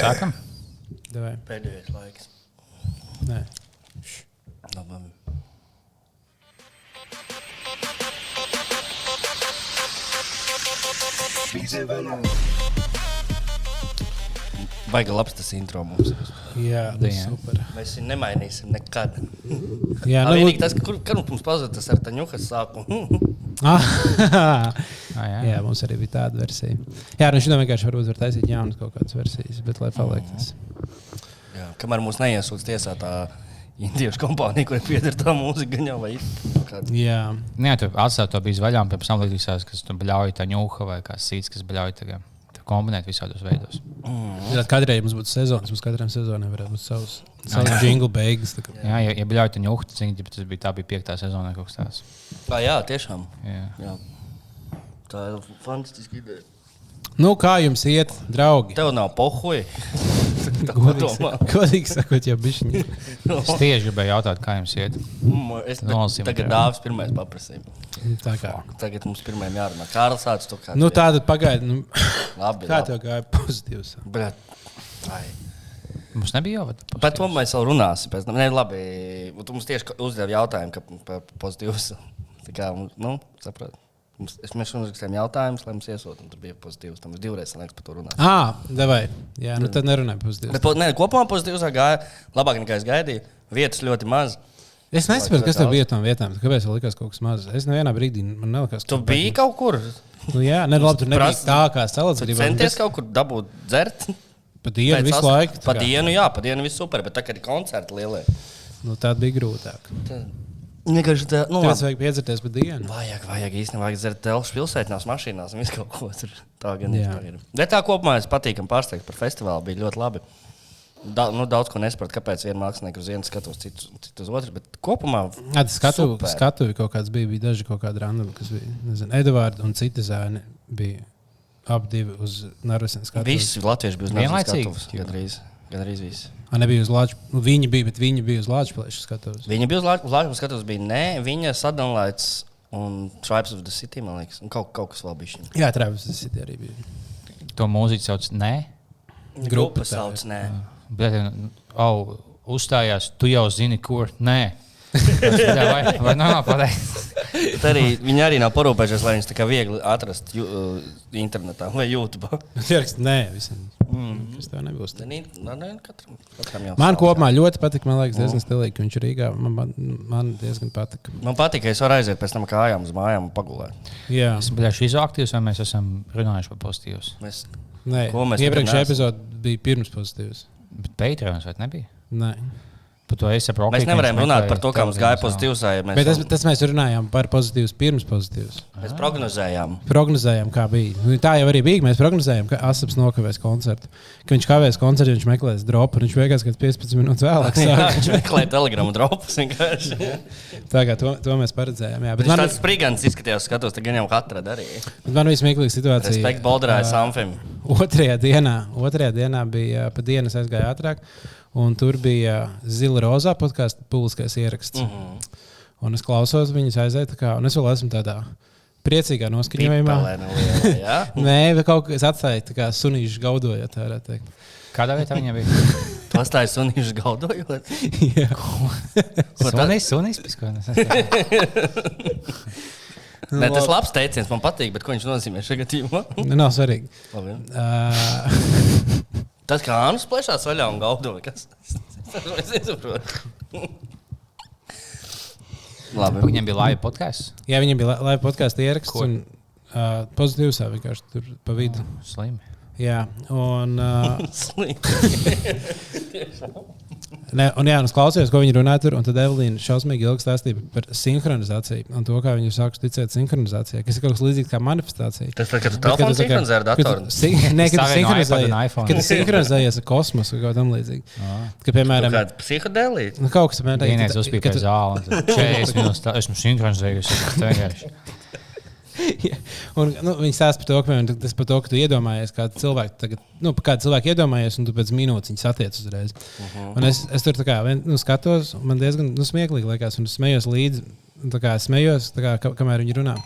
Sākam. Davai. Pēdējais laiks. Nē. Labi. Baigi labs tas intro mums. Jā, Jā. super. Mēs viņu nemainīsim nekad. Jā, Nu, Vienīgi tas, ka kur, kad mums pazuda tas ar taņuhas sākumu. ah, Ah, jā. jā, mums arī bija tāda versija. Jā, nu šodien vienkārši varbūt var taisīt jaunas kaut kādas versijas, bet lai paliek tas. Jā, kamēr mūs neiesūdz tiesā tā indiešu kompānija, kurai pieder tā mūzika, gan jau vai kāda. Jā, Nē, tu atstāji to bija vaļā, un pēc tam likās, ka tu bļauj tā ņūha vai kā sīts, kas bļauj tagad. Tu kombinēt visādos veidos. Tad kādreiz mums būtu sezonas, mums katram sezonai varētu būt savs, savs jingle beigas. kā- Jā, ja, ja ņūha, tad zini, ja tas bija, tā bija piektā sezonā kaut kas tāds. Tā, jā, tiešām. Jā. Jā. Tā ir fantastiska ideja. Nu, kā jums iet, draugi? Tev nav pohuja. Godīgi sakot- jau bišķiņi. Es tieši gribēju jautāt, kā jums iet. Es Nolasīsim tagad dāvāts pirmais paprasīju. Tā kā. Tagad mums pirmajam jārunā. Kārlis sāc to kā. Nu, tāda pagaidi. Nu, Labi. kā tev gāja pozitīvs? Bet, ai. Mums nebija jau tāda. Par to mēs vēl runāsim. Pēc tam, Nē, labi. Tu mums tieši uzdevi jautājumu, ka par pozitīvs. Tā kā, nu, saprot. Mums, es, mēs uzrakstījām jautājumus, lai mums iesūtītu. Tur bija pozitīvs. Tam mēs divreiz liekas, par to runājām. Ah, devai. Jā, nu tad nerunāju pozitīvs. Bet, po- nē, kopumā pozitīvs gāja labāk nekā es gaidīju. Vietas ļoti maz. Es nesaprotu, kas tev bija tām vietām. Kāpēc tev likās kaut kas mazs? Es nevienā brīdī man nelikās, Tu biji kaut kur. Nu, jā, ne, labi, tur nebija tā, kā salīdzinājumā. centies kaut kur dabūt dzert. Pa dienu Pēc visu laiku. Pa dienu, jā, pa dienu viss super. Bet tā kā ir koncerti lielie. Nu, tā bija grūtāk. Vienkārši tā, nu, Tāpēc vajag piedzerties pa dienu. Vajag, vajag īstenībā vajag dzert telšu pilsētās, mašīnās un visu kaut ko tur. Tā gan Jā. ir. Bet tā kopumā es patīkami pārsteigts par festivālu. Bija ļoti labi. Da, nu, daudz ko nesapratu, kāpēc viena mākslinieka uz vienu skatos, citu, citu uz otru. Bet kopumā Jā, tas skatu, skatu kaut kāds bija, bija daži kaut kādi randami, kas bija. Nezinu, Edvards un citi zēni bija abi divi uz Narvisnes skatu. visi latvieši bija uz Vienlaicīgi? Nācijas skatuves. Gandrīz, gandrīz visi. A, nebija uz Latvijas. Nu, viņi bija, bet viņi bija uz Latvijas skatuves. Viņa bija uz Latvijas skatuves, bija nē, viņa sadalīts un Tribes of the City, man liekas, un kaut, kaut kas vēl bija šim. Jā, Travis, tas ir arī bija. To mūziku sauc Nē. Grupa sauc, nē. Bet, oh, uzstājās, tu jau zini, kur. Nē. Jā, vai, vai nav pareizi? Arī, viņi arī nav parūpējušies, lai viņus tā kā viegli atrastu uh, internetā vai YouTube. Ierakst, nē, visam. Tas tev nebūs. tā. Nē, nē, katram, katram Man kopumā ļoti patika. Man liekas, diezgan stilīgi, ka viņš ir Rīgā. Man, man, man diezgan patika. Man patīk, ka es varu aiziet pēc tam kājām uz mājām un pagulēt. Jā, Es biju izaktīvs, vai mēs esam runājuši par pozitīvus. Mēs, nē, iepriekšējā epizode bija pirms pozitīvas. Bet Patreons vai nebija? Nē. Par to es saprotu. mēs nevarējām runāt par to, kā mums gāja pozitīvs. Mēs, Bet tas, tas mēs runājām par pozitīvas, pirms pozitīvas. mēs prognozējām. Prognozējām, kā bija. Nu, tā jau arī bija. Mēs prognozējām, ka Asaps nokavēs koncertu. Ka viņš kavēs koncertu, viņš meklēs dropu. un Viņš beigās, kad 15 minūtes vēlāk Jā, viņš meklēja telegramu dropus. vienkārši. Tā kā to, to mēs paredzējām. Jā, bet man, tāds sprigants izskatījās, skatos, tā gan jau katra darīja. man bija smieklīga situācija. Respekt Bolderāja Ā, Samfim. Otrajā dienā, otrajā dienā bija pa dienas aizgāja ātrāk, un tur bija zila rozā podkāstu publiskais ieraksts. Mm Mhm. -hmm. Un es klausos, viņas tā kā, un es vēl esmu tādā priecīgā noskaņojumā. Nelielā, jā. Nē, bet kaut kas atstāja tā kā sunīšu gaudojot. Kādā vietā viņa bija? Tas tā ir sunīšu gaudojot. Jā. Ko tā- Sunīs, sunīs, piskonis. Nē, tas ir labs teiciens, man patīk, bet ko viņš nozīmē šajā gadījumā? Nav svarīgi. Labi. Uh, Tas kā Ānus plešās vaļā un gaudoja. Kas? Es nesaprotu. Labi. Viņam bija laiva podkāsts. jā, viņam bija live podkāstu ieraksts, un uh, pozitīvs vienkārši tur pa vidu. Slimi. Jā, un, uh, Slikti. ne, un, jā, es klausījos, ko viņi runāja tur, un tad Evelīna šausmīgi ilgi stāstīja par sinhronizāciju un to, kā viņi sāks ticēt sinhronizācijai, kas ir kaut kas līdzīgs kā manifestācija. Tas tu Bet, kad telefonu tu kā- sinhronizē ar datoru. sin- Nē, kad tu sinhronizējies iPhone. kad tu sinhronizējies ar kosmosu vai kaut kam līdzīgu. Ka, piemēram, Kāda psihodelija? nu, kaut kas tāds - Vienais uzpīpēja zāli. un tad 40 minūtes esmu sinhronizējusi. Vienkārši. Un, nu, viņi stāsta par to, ka, tas par to, ka tu iedomājies, kā cilvēku, tagad, nu, kā cilvēku iedomājies, un tu pēc minūtes viņu satiec uzreiz. Uh -huh. Un es, es tur kā vien, nu, skatos, un man diezgan nu, smieklīgi liekas, un es smējos līdzi kā smējos, tā kā, ka- kamēr viņi runā.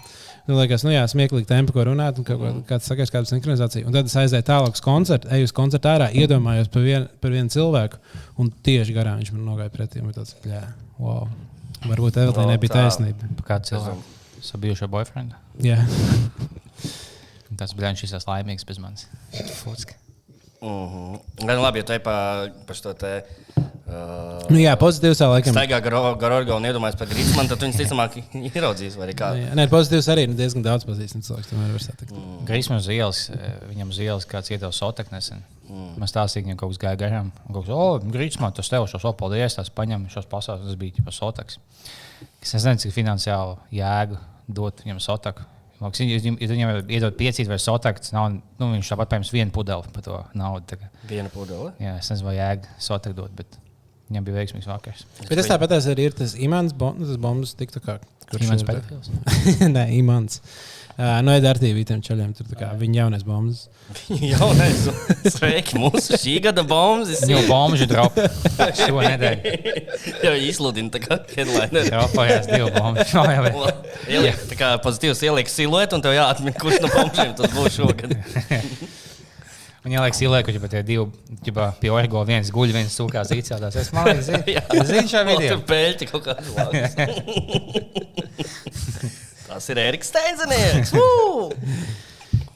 Man liekas, nu jā, smieklīgi tempi, ko runāt, un Mhm. ko- kāds sakās, kāda sinhronizācija. Un tad es aizēju tālāk uz koncertu, eju uz koncertu ārā, iedomājos par, vien, par vienu cilvēku, un tieši garām viņš man nogāja pretī. tāds, bļā, Wow. Varbūt Evelīna No, nebija tā. taisnība. Par kādu cilvēku? Savu bijušo boyfriendu. Jā, Tas bija viņš, kas laimīgs bez manis. Futska. Mhm. Gan labi, ja tu ej pa, pa šo te. Uh, nu, jā pozitīvs tā laikam. Staigā gar gar organu un iedomājas par grīzmanu, tad viņš ticamāk ieraudzīs kā. Jā, Nē, pozitīvs arī nu, diezgan daudz pazīstams cilvēks. Tomēr var satikt. Mm. Grīsmam uz ielas, eh, viņam uz ielas kāds iedeva soteknes. Mm. Man stāstīja, ka kaut kas gāja garām. Kaut kas, oh, grīsmā, tas tev šos opaldies, tās paņem šos pasaules, tas bija jau soteks. Es nezinu, cik finansiāli jēgu dot viņam sotaku. Liekas, Ja viņam- iedod piecīt vai sotakts, nav, nu, viņš tāpat paņems vienu pudeli par to naudu. Viena pudele. Jā, es nezinu, vai jēga sotaku dot, bet viņam bija veiksmīgs vakars. Bet es tāpat arī ir tas imants, bon, tas bombas, tik tā kā. kurš Imants pedofils? Nē, imants. Uh, no Edārtī Vītam čaļiem tur kā viņa jaunais bombas. Jaunais. Sveiki, mūsu šī gada bombas. Jau bombuļu drop šo nedēļu. Jau izsludina tā kā headliner. Dropojās divu bombuļu. Ieliek, tā kā pozitīvs ieliek siluetu, un tev jāatmin, kurš no bombžiem tas būs šogad. Un ieliks ielieku, ja tie divi ģibā, pie orgo viens guļ, viens sūkās īcēlās. Es man liekas, zinu, zinu šo video. Tur pēļķi kaut kāds labs. Tas ir Eriks Steinzenieks. Woo!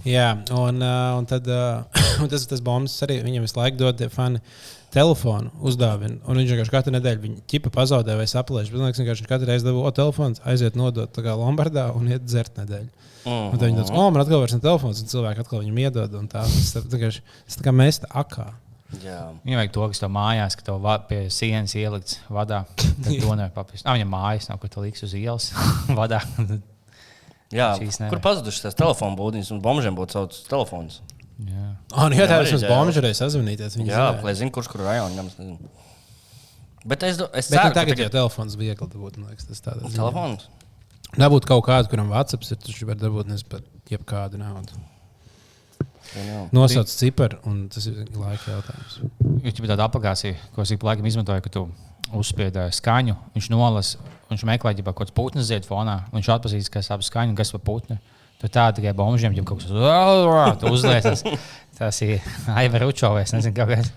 Jā, un, uh, un, tad, uh, un tas, tas bombas arī viņam visu laiku dod tie fani. Telefonu uzdāvina, un viņš vienkārši katru nedēļu viņa ķipa pazaudē vai saplēš. Bet, liekas, viņš katru reizi dabū o telefons, aiziet nodot tā Lombardā un iet dzert nedēļu. Un tad viņi tāds, o, man atkal vairs nav telefons, un cilvēki atkal viņam iedod. un Tā tas tā- vienkārši- tas tā kā mēs tā akā. Jā. Viņam vajag to, kas tev mājās, ka tev pie sienas ielikts vadā. Tad to nevar. Ah, viņam mājas nav, ko tu liks uz ielas vadā. Jā. Kur pazudušas tās telefona būtnes, un bombžiem būtu savs telefons? Jā. Un, ja tā ir jā. bombas, varēja sazvanīties. Jā, zināja. lai zinu, kurš kur rajonā. nemaz nezinu. Bet es, es Bet ceru, nu, ka tagad jau tagad telefons viegli dabūt. man Liekas, tas tādā ziņā. telefons. Dabūt kaut kādu, kuram WhatsApp ir, taču var dabūt nezinu par jebkādu naudu. Jā, jā. Nosauc ciparu, un tas ir laika jautājums. Ir jau tāda aplikācija, ko es ik pa laikam izmantoju, ka tu uzspied ā, skaņu, viņš nolasa, viņš meklē kaut kādas putnas zied fonā, viņš atpazīst, kas ap skaņu, kas par putnu. Tu tā tikai bombžiem, jau kaut kas tāds - uzliekas. Tas ir Aivar Učovs, nezinu, kas.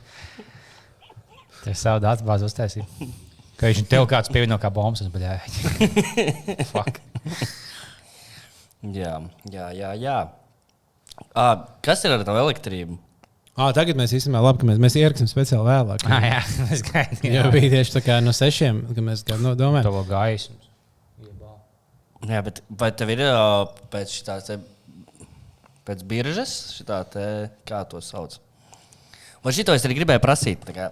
Tas savu datu bāzi uztaisīja. Ka viņš tev kāds pievieno kā bombas, bet jā, fuck. Jā, jā, jā. jā. À, kas ir ar tavu elektrību? À, tagad mēs īstenībā labi, ka mēs, mēs ieraksim speciāli vēlāk. Ah, jā, es Jā, gaidīju. bija tieši tā kā no sešiem, kad mēs no, domājam. To gaismu. Jā, bet vai tev ir pēc šitās, pēc biržas, šitā te, kā to sauc? Vai šito es arī gribēju prasīt? tā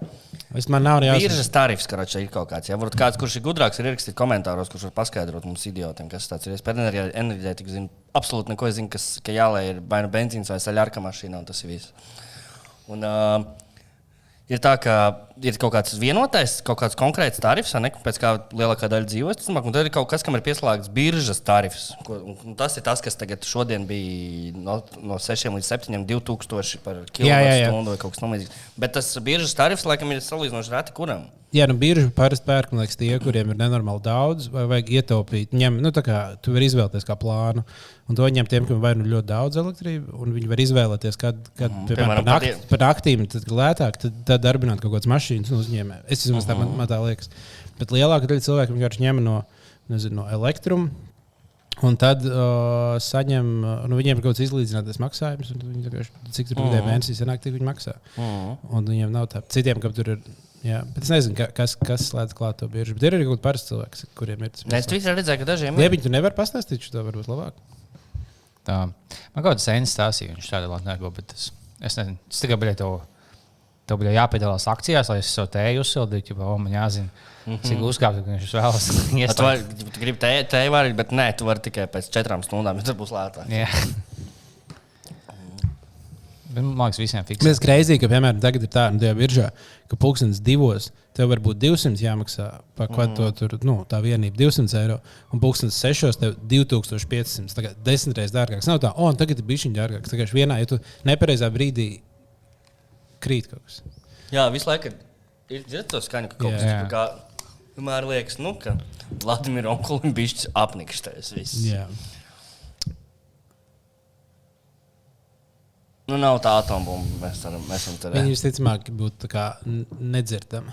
Es man nav jāsaka. Biržas tarifs, ka ir kaut kāds. Ja varbūt kāds, kurš ir gudrāks, ir ierakstīt komentāros, kurš var paskaidrot mums idiotiem, kas tas ir. Es par enerģē- enerģētiku zinu, absolūti neko es zinu, kas ka jālai ir vai nu benzīns vai saļarka mašīna, un tas ir viss. Un, uh, ir tā, ka ir kaut kāds vienotais, kaut kāds konkrēts tarifs, ne, pēc kā lielākā daļa dzīvo. Ticamāk, un tad ir kaut kas, kam ir pieslēgts biržas tarifs. Ko, tas ir tas, kas tagad šodien bija no, no 6 līdz 7, 2000 par kilovatstundu vai kaut kas tamlīdzīgs. Bet tas biržas tarifs, laikam, ir salīdzinoši reti kuram. Jā, nu, bieži parasti pērk, man liekas, tie, kuriem ir nenormāli daudz, vai vajag ietaupīt. Ņem, nu, tā kā tu vari izvēlēties kā plānu. Un to ņem tiem, kam vai nu ļoti daudz elektrības, un viņi var izvēlēties, kad, kad mm, piemēram, piemēram, par, nakt, par naktīm tad, lētāk, tad, tad darbināt kaut kādas mašīnas un uzņēmē. Es domāju, tā man, man tā liekas. Bet lielākā daļa cilvēku vienkārši ņem no, nezinu, no elektruma. Un tad uh, saņem, uh, nu, viņiem ir kaut kāds izlīdzinātais maksājums, un viņi vienkārši cik tur vidēji mēnesī sanāk, cik viņi maksā. Un viņiem nav tā. Citiem, kam tur ir. Jā, bet es nezinu, ka- kas, kas slēdz klāt to bieži. Bet ir arī kaut kādi parasti cilvēki, kuriem ir. Nē, es Twitterī redzēju, ka dažiem ir. Liepiņ, tu nevari pastāstīt šo varbūt labāk. Tā. Man kaut kāds sēnes stāstīja, viņš tādā neko, bet es, es nezinu, es tikai biju to. Tev bija jāpiedalās akcijās, lai es savu tēju uzsildītu, jau man jāzina, cik uzkāpt, ka viņš vēlas tu gribi tēju, tē, vari, bet nē, tu vari tikai pēc četrām stundām, jo tas būs lētāk. Jā. Man liekas, visiem Mēs fiksēs. greizīgi, ka, piemēram, tagad ir tā, nu, tajā viržā, ka pulkstenis divos tev var būt 200 jāmaksā par ko to tur, nu, tā vienība 200 eiro, un pulkstenis sešos tev 2500. Tā kā desmit reizes dārgāks. Nav tā, o, un tagad ir bijis viņa dārgāks. Kā vienā, ja tu nepareizā brīdī krīt kaut kas. Jā, visu laiku ir- ir dzirdēts to skaņu, ka kaut kas tur kā. Vienmēr liekas, nu, ka Vladimiram Onkulim bišķis apnikštais viss. Jā. Nu, nav tā atombumba. Mēs tam esam tur. Viņi visticamāk būtu tā kā n- nedzirdami.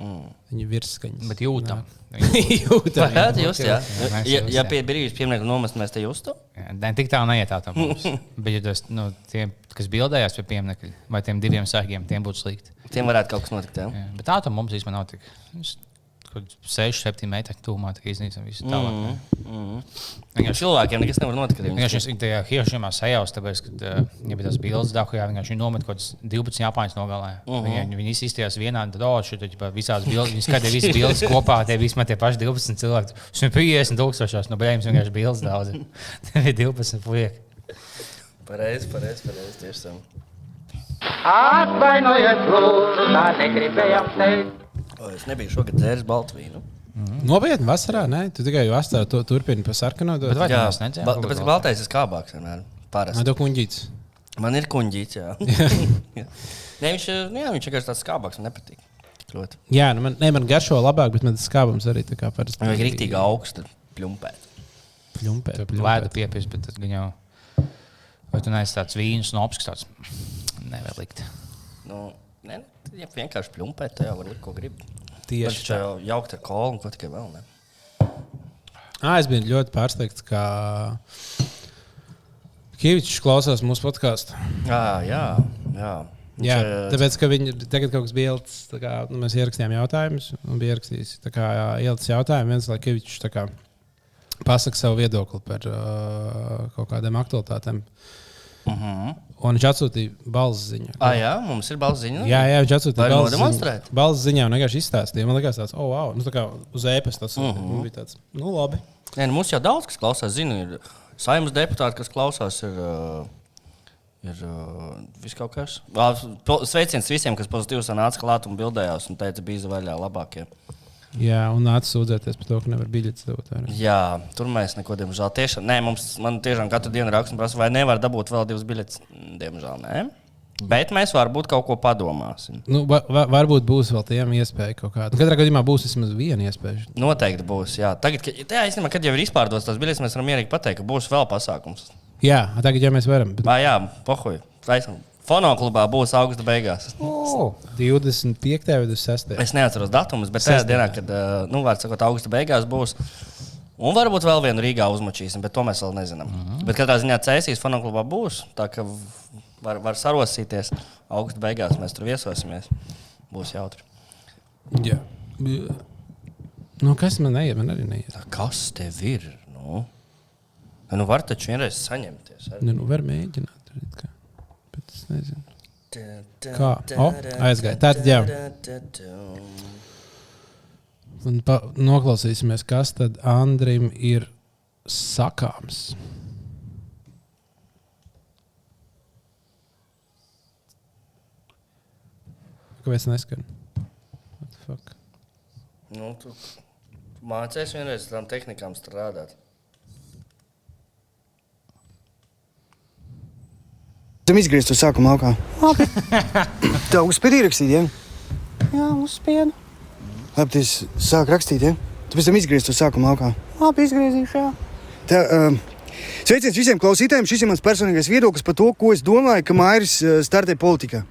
Mm. Viņi ir virsskaņas. Bet jūtam. jūtam. Varētu just, jā. mēs Ja, ja jā. pie brīvības pieminiektu nomest, mēs te justu. Jā, Ne tik tālu neiet tā mums. Bet, ja tas, nu, tiem, kas bildējās pie pieminiekļa, vai tiem diviem sargiem, tiem būtu slikti. Tiem varētu kaut kas notikt. Jā. Jā. Bet tā tam mums īstenībā nav tik. Kaut 6, 7 metri tūmā iznīcina visu tālāk. Mm, mm. Vienkārši cilvēkiem nekas nevar notikt. es tajā Hirošimā sajaucu, tāpēc, ka uh, ja bija tas bildes Dahujā, vienkārši viņi nomet kaut kāds 12 Japāņus nogalēja. Uh Mhm. -huh. Viņi, viņi izstījās vienā tad jau visās bildes, viņi skatīja visas bildes kopā, tie vismaz tie paši 12 cilvēki. Tas bija 50 tūkstošos, no bērniem vienkārši bildes daudz. Tie bija 12 puiši. Pareizi, pareizi, pareizi. Tieši tā. Atvainojiet, lūdzu, tā negribējām teikt. O, Es nebiju šogad dzēris baltu vīnu. Nopietni, vasarā, nē, tu tikai vasarā to turpini pa sarkano. Bet vai tas nedzēra? ba- tāpēc, ka baltais ir skābāks vienmēr. Parasti. to kuņģīts. Man ir kuņģīts, jā. Nē, viņš, ir- jā, viņš vienkārši tāds skābāks man nepatīk. Ļoti. Jā, nu man, ne, man garšo labāk, bet man tas skābums arī tā kā parasti. Vajag rīktīgi augstu pļumpēt. Pļumpēt. Lēda piepis, bet tas gan jau. Vai tu neesi tāds vīns, no apskats? Nevar likt. Nu, ne, ja vienkārši pļumpēt, tad jau var likt, ko grib. Tieši jau jaukt ar kolu un ko tikai vēl ne. À, es biju ļoti pārsteigts, ka Kavičs klausās mūsu podkāstu. Jā, jā. jā. Jā, tāpēc, ka viņi tagad kaut kas bija ielicis, tā kā nu, mēs ierakstījām jautājumus, un bija ierakstījis tā kā ielicis jautājumu, viens, lai Kavičs tā kā pasaka savu viedokli par uh, kaut kādām aktualitātēm. Uh -huh. Un viņš atsūtīja balss ziņu. ah, jā, mums ir balss ziņa. Jā, jā, viņš atsūtīja balss ziņu. Balss ziņā un vienkārši izstāstīja. Man liekas, tāds, oh, wow, nu, tā kā uz ēpas tas uh Mhm. -huh. bija tāds, nu, labi. Nē, nu, mums jau daudz kas klausās. Zinu, ir saimnes deputāti, kas klausās. Ir, uh, Ir uh, viss kaut kas. Sveiciens visiem, kas pozitīvi nāca klāt un bildējās un teica, bija vaļā labākie. Jā, un nāca sūdzēties par to, ka nevar biļetes dabūt. Jā, tur mēs neko, diemžēl, tiešām. Nē, mums man tiešām katru dienu raksta, prasa, vai nevar dabūt vēl divas biļetes. Diemžēl nē. Bet mēs varbūt kaut ko padomāsim. Nu, va, va, varbūt būs vēl tiem iespēja kaut kāda. Katrā gadījumā būs vismaz viena iespēja. Noteikti būs. Jā. Tagad, kad, tā, īstenībā, kad jau ir izpārdotas tās biļetes, mēs varam mierīgi pateikt, ka būs vēl pasākums. Jā, tagad jau mēs varam. Bet Vai jā, pohuj. Taisam. Fonoklubā būs augusta beigās. Oh. 25. vai 26. Es neatceros datumus, bet tajā dienā, kad, ā, nu, vārds sakot, augusta beigās būs. Un varbūt vēl vienu Rīgā uzmačīsim, bet to mēs vēl nezinām. Uh -huh. Bet katrā ziņā cēsīs fonoklubā būs. Tā kā var, var sarosīties. Augusta beigās mēs tur viesosimies. Būs jautri. Jā. B- Nu, kas man neiet? Man arī neiet. Tā, kas tev ir? Nu, nu var taču vienreiz saņemties. ar- Nu, nu var mēģināt. kā. Nezinu. Kā? O, aizgāja. Tātad, jā. Un pa, noklausīsimies, kas tad Andrim ir sakāms. Kāpēc neskan? What the fuck? Nu, tu mācies vienreiz tām tehnikām strādāt. Tam izgriezt to sākuma laukā. Labi. Tā uzspēja ierakstīt, ja? Jā, uzspēja. Labi, tas sāk rakstīt, ja? Tu pēc tam izgriezt to sākuma laukā. Labi, izgriezīšu, jā. Tā, um, sveiciens visiem klausītājiem. Šis ir mans personīgais viedoklis par to, ko es domāju, ka Mairis uh, startē politikā.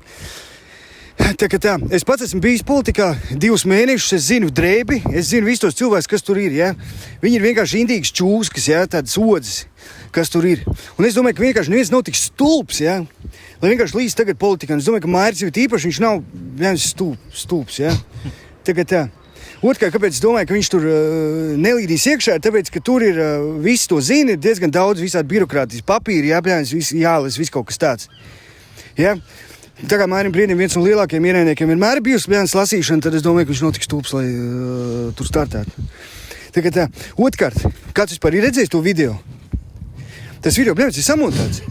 Tā tā, es pats esmu bijis politikā divus mēnešus. Es zinu drēbi, es zinu visus tos cilvēkus, kas tur ir. Ja? Viņi ir vienkārši indīgas čūskas, ja? tādas odzes, kas tur ir. Un es domāju, ka vienkārši neviens nav tik stulbs, ja? lai vienkārši līdz tagad politikā. Es domāju, ka Mairis ir īpaši, viņš nav viens stulb, stulbs. Ja? Kā tā. Otrkārt, kāpēc es domāju, ka viņš tur uh, nelīdīs iekšā? Tāpēc, ka tur ir uh, viss to zina, ir diezgan daudz visādi birokrātijas papīri, jāpieņemas, viss jālas, viss kaut kas tāds. Ja? Tā kā Mairim Brīdim viens no lielākajiem ienaidniekiem vienmēr ir bijusi bērns lasīšana, tad es domāju, ka viņš nav tik stulbs, lai uh, tur startētu. Kā tā. Otrkārt, kāds vispār ir redzējis to video? Tas video, protams, ir samontēts.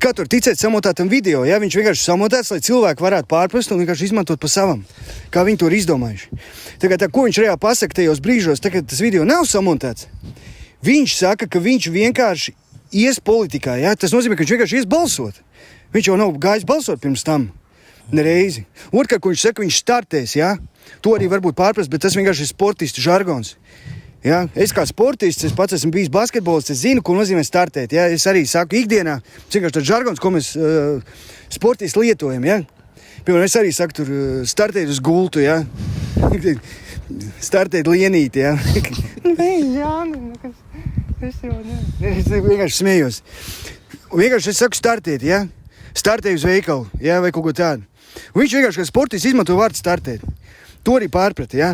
Kā tur ticēt samontētam video? Ja? Viņš vienkārši ir samontēts, lai cilvēki varētu pārprast un vienkārši izmantot pa savam, kā viņi to ir izdomājuši. Kā tā, ko viņš reāli pasaka tajos brīžos, tad, kad tas video nav samontēts, viņš saka, ka viņš vienkārši ies politikā. Ja? Tas nozīmē, ka viņš vienkārši ies balsot. Viņš jau nav gājis balsot pirms tam. Nereizi. Otrkārt, ko viņš saka, viņš startēs. Ja? To arī varbūt pārprast, bet tas vienkārši ir sportistu žargons. Ja? Es kā sportists, es pats esmu bijis basketbolists, es zinu, ko nozīmē startēt. Ja? Es arī saku, ikdienā vienkārši tāds žargons, ko mēs uh, sportisti lietojam. Ja? Piemēram, es arī saku, tur startēt uz gultu. Ja? startēt lienīti. Ja? Nē, jā, nekas. Es jau ne. Es vienkārši smējos. Vienkārši es saku, startēt, ja? Startēt uz veikalu ja? vai kaut ko tādu. Un viņš vienkārši kā sportists izmanto vārdu startēt. To arī pārprata. Ja?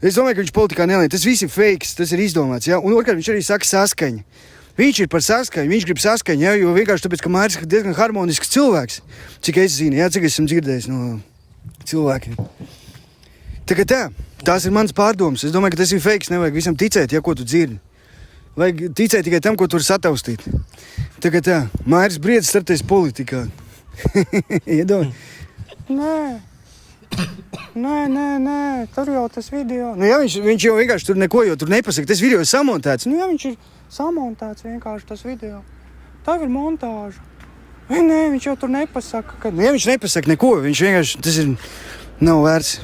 Es domāju, ka viņš politikā nelien. Tas viss ir fake, tas ir izdomāts. Ja? Un otrkārt, viņš arī saka saskaņu. Viņš ir par saskaņu, viņš grib saskaņu, ja? jo vienkārši tāpēc, ka Mārcis ir diezgan harmonisks cilvēks. Cik es zinu, ja? cik esmu dzirdējis no cilvēkiem. Tā kā tā, tās ir mans pārdoms. Es domāju, ka tas ir fake. Nevajag visam ticēt, ja ko tu dzirdi. Vajag ticēt tikai tam, ko tur sataustīt. Tā kā tā, Mārcis Briedis startais politikā. Iedomājieties! Nē. Nē, nē, nē, tur jau tas video. Nu, jā, viņš, viņš jau vienkārši tur neko jau tur nepasaka. Tas video ir samontēts. Nu, jā, viņš ir samontēts vienkārši tas video. Tā ir montāža. Nē, nē, viņš jau tur nepasaka. Ka... Nu, jā, viņš nepasaka neko. Viņš vienkārši tas ir nav vērts.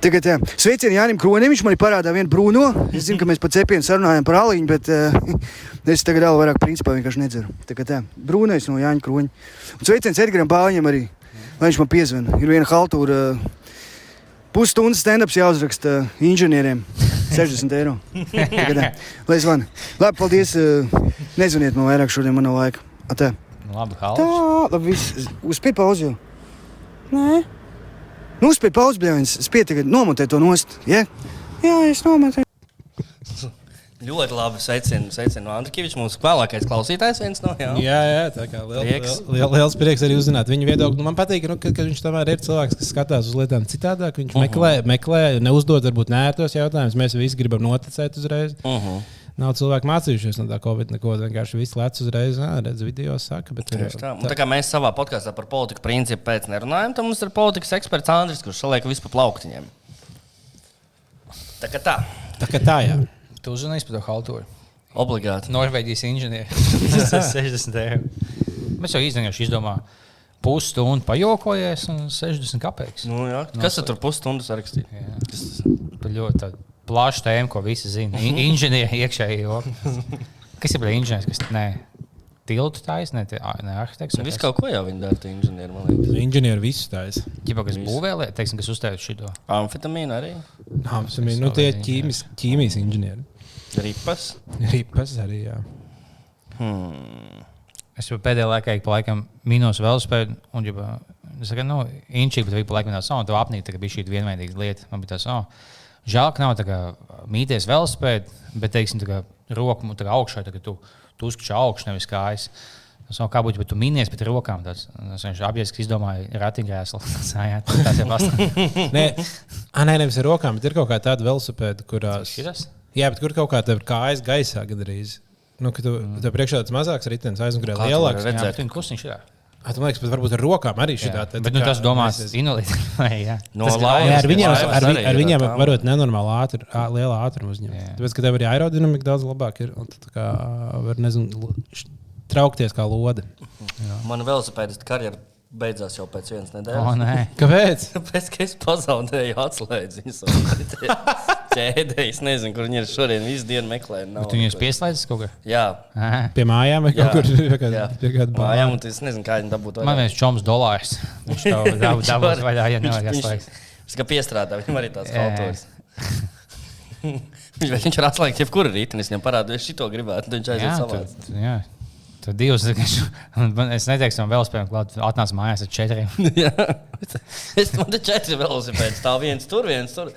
Tagad, jā, sveicienu Jānis Kronim. Viņš man parādā vienu brūno. Es zinu, ka mēs pa cepienu sarunājam par aliņu, bet uh, es tagad vēl vairāk principā vienkārši nedzeru. Tagad, jā, brūnais no Jāņa Kroņa. Un sveiciens Edgaram Bāņam arī. Lai viņš man piezvanīja. Ir viena haltūra. Uh, Pusstundas stand-ups jāuzraksta uh, inženieriem. 60 eiro. Tagad, jā. Lai zvani. Labi, paldies. Uh, nezvaniet man vairāk šodien, man nav laika. Atā. Labi, Tā, halus. labi, viss. Uzspēj pauzi jau. Nē. Nu, uzspēj pauzi, bļāviens. Spēj tagad nomontēt to nost. Ja? Jā, es nomontēju. Ļoti labi. Sveicienu no Andriņķa. Mūsu vēlākais klausītājs viens no jā. Jā, jā, tā kā liel, Prieks. liel, liel, liels prieks arī uzzināt viņa viedokli. Nu, man patīk, nu, ka, ka viņš tomēr ir cilvēks, kas skatās uz lietām citādāk. Viņš uh -huh. meklē, meklē, neuzdod varbūt nērtos jautājumus. Mēs visi gribam noticēt uzreiz. Uh -huh. Nav cilvēki mācījušies no tā Covid, neko vienkārši viss lec uzreiz, redz video, saka. Bet, Tieši tā. Un tā kā mēs savā podkāstā par politiku principu pēc nerunājam, tad mums ir politikas eksperts Andris, kurš saliek visu pa plauktiņiem. Tā kā tā, tā kā tā, jā. Tu uzzināji par to haltūru. obligāti. Norvēģijas inženieris. Tas ir 60 eiro. Mēs jau izdomājām, izdomājām pusstundu pajokojies un 60 kapeikas. Nu, jā. Kas tad tur pusstundas rakstīja? Tas ir ļoti tāda plaša tēma, ko visi zina. In- Inženieri iekšēji joki. Kas ir inženieris? Kas nē, tiltu taisa, ne, arhitekts. vai Viss kaut ko jau viņi dara, tie inženieri, man liekas. Inženieri visu taisa. Ķipa, kas būvē, teiksim, kas uzstājas šito. Amfetamīna arī. Nā, nu, tie ir ķīmis, ķīmijas inženieri. Ripas. Ripas arī, jā. Hmm. Es jau pēdējā laikā ik pa laikam minos velospēdu. Un, ja, es saku, nu, inčīgi, bet ik pa laikam tāds, oh, tu apnīk, tā bija šī vienveidīga lieta. Man bija tas, oh, žēl, ka nav tā kā mīties velospēdu, bet, teiksim, tā kā roku kā augšā, kā tu, tu uzkačā augšu, nevis kājas. Tas nav kā būtu, bet tu minies pēc rokām. Tas tas viņš apjēdz, ka izdomāja ratiņkrēslu. Tas ir pastāstījis. Nē, ah, nē, nevis ar rokām, bet ir kaut kā tāda velosipēda, kurās. Šitas? Jā, bet kur kaut kā tev ir kājas gaisā gandrīz. Nu, ka tu, mm. tev priekšā tāds mazāks ritenis aizmugurē lielāks. Jā, bet klusiņš ir. Ah, tu man liekas, pat varbūt ar rokām arī šī Jā. tāda. Bet nu, tas domās invalīdi. Jā. No. Jā, ar viņiem, Laivas ar, ar ir viņiem ar tām. varot nenormāli ātri, ā, liela ātruma uzņemt. Jā. Tāpēc, ka tev arī aerodinamika daudz labāk ir. un tā kā var, nezinu, traukties kā lode. Mana velosipēdistu karjera beidzās jau pēc vienas O, nedēļas. nē. Kāpēc? Tāpēc, ka es pazaudēju atslēdziņas. Ķēdē, es nezinu, kur viņi ir šodien. Visu dienu meklēju. nav Tu viņus nekur. pieslēdz kaut kur? Jā, Aha. Pie mājām vai Jā. kaut kur pie kāda- pie kāda mājām, un es nezinu, kā viņi dabūtu. Man viens čoms dolārs. Viņš to dabūs vaļā, ja nevajag atslēgt. Viņš kā piestrādā, viņam arī tāds Jā. autors. viņš, viņš var atslēgt jebkuru rītdienu, es viņam parādīju, es šito gribētu, tad viņš aiziet Jā, savā. Tu- jā. Tu divus, un es neteikšu, man vēl spēju klāt, atnāc mājās ar četriem. Es man te četri velosipēdi stāv viens tur, viens tur.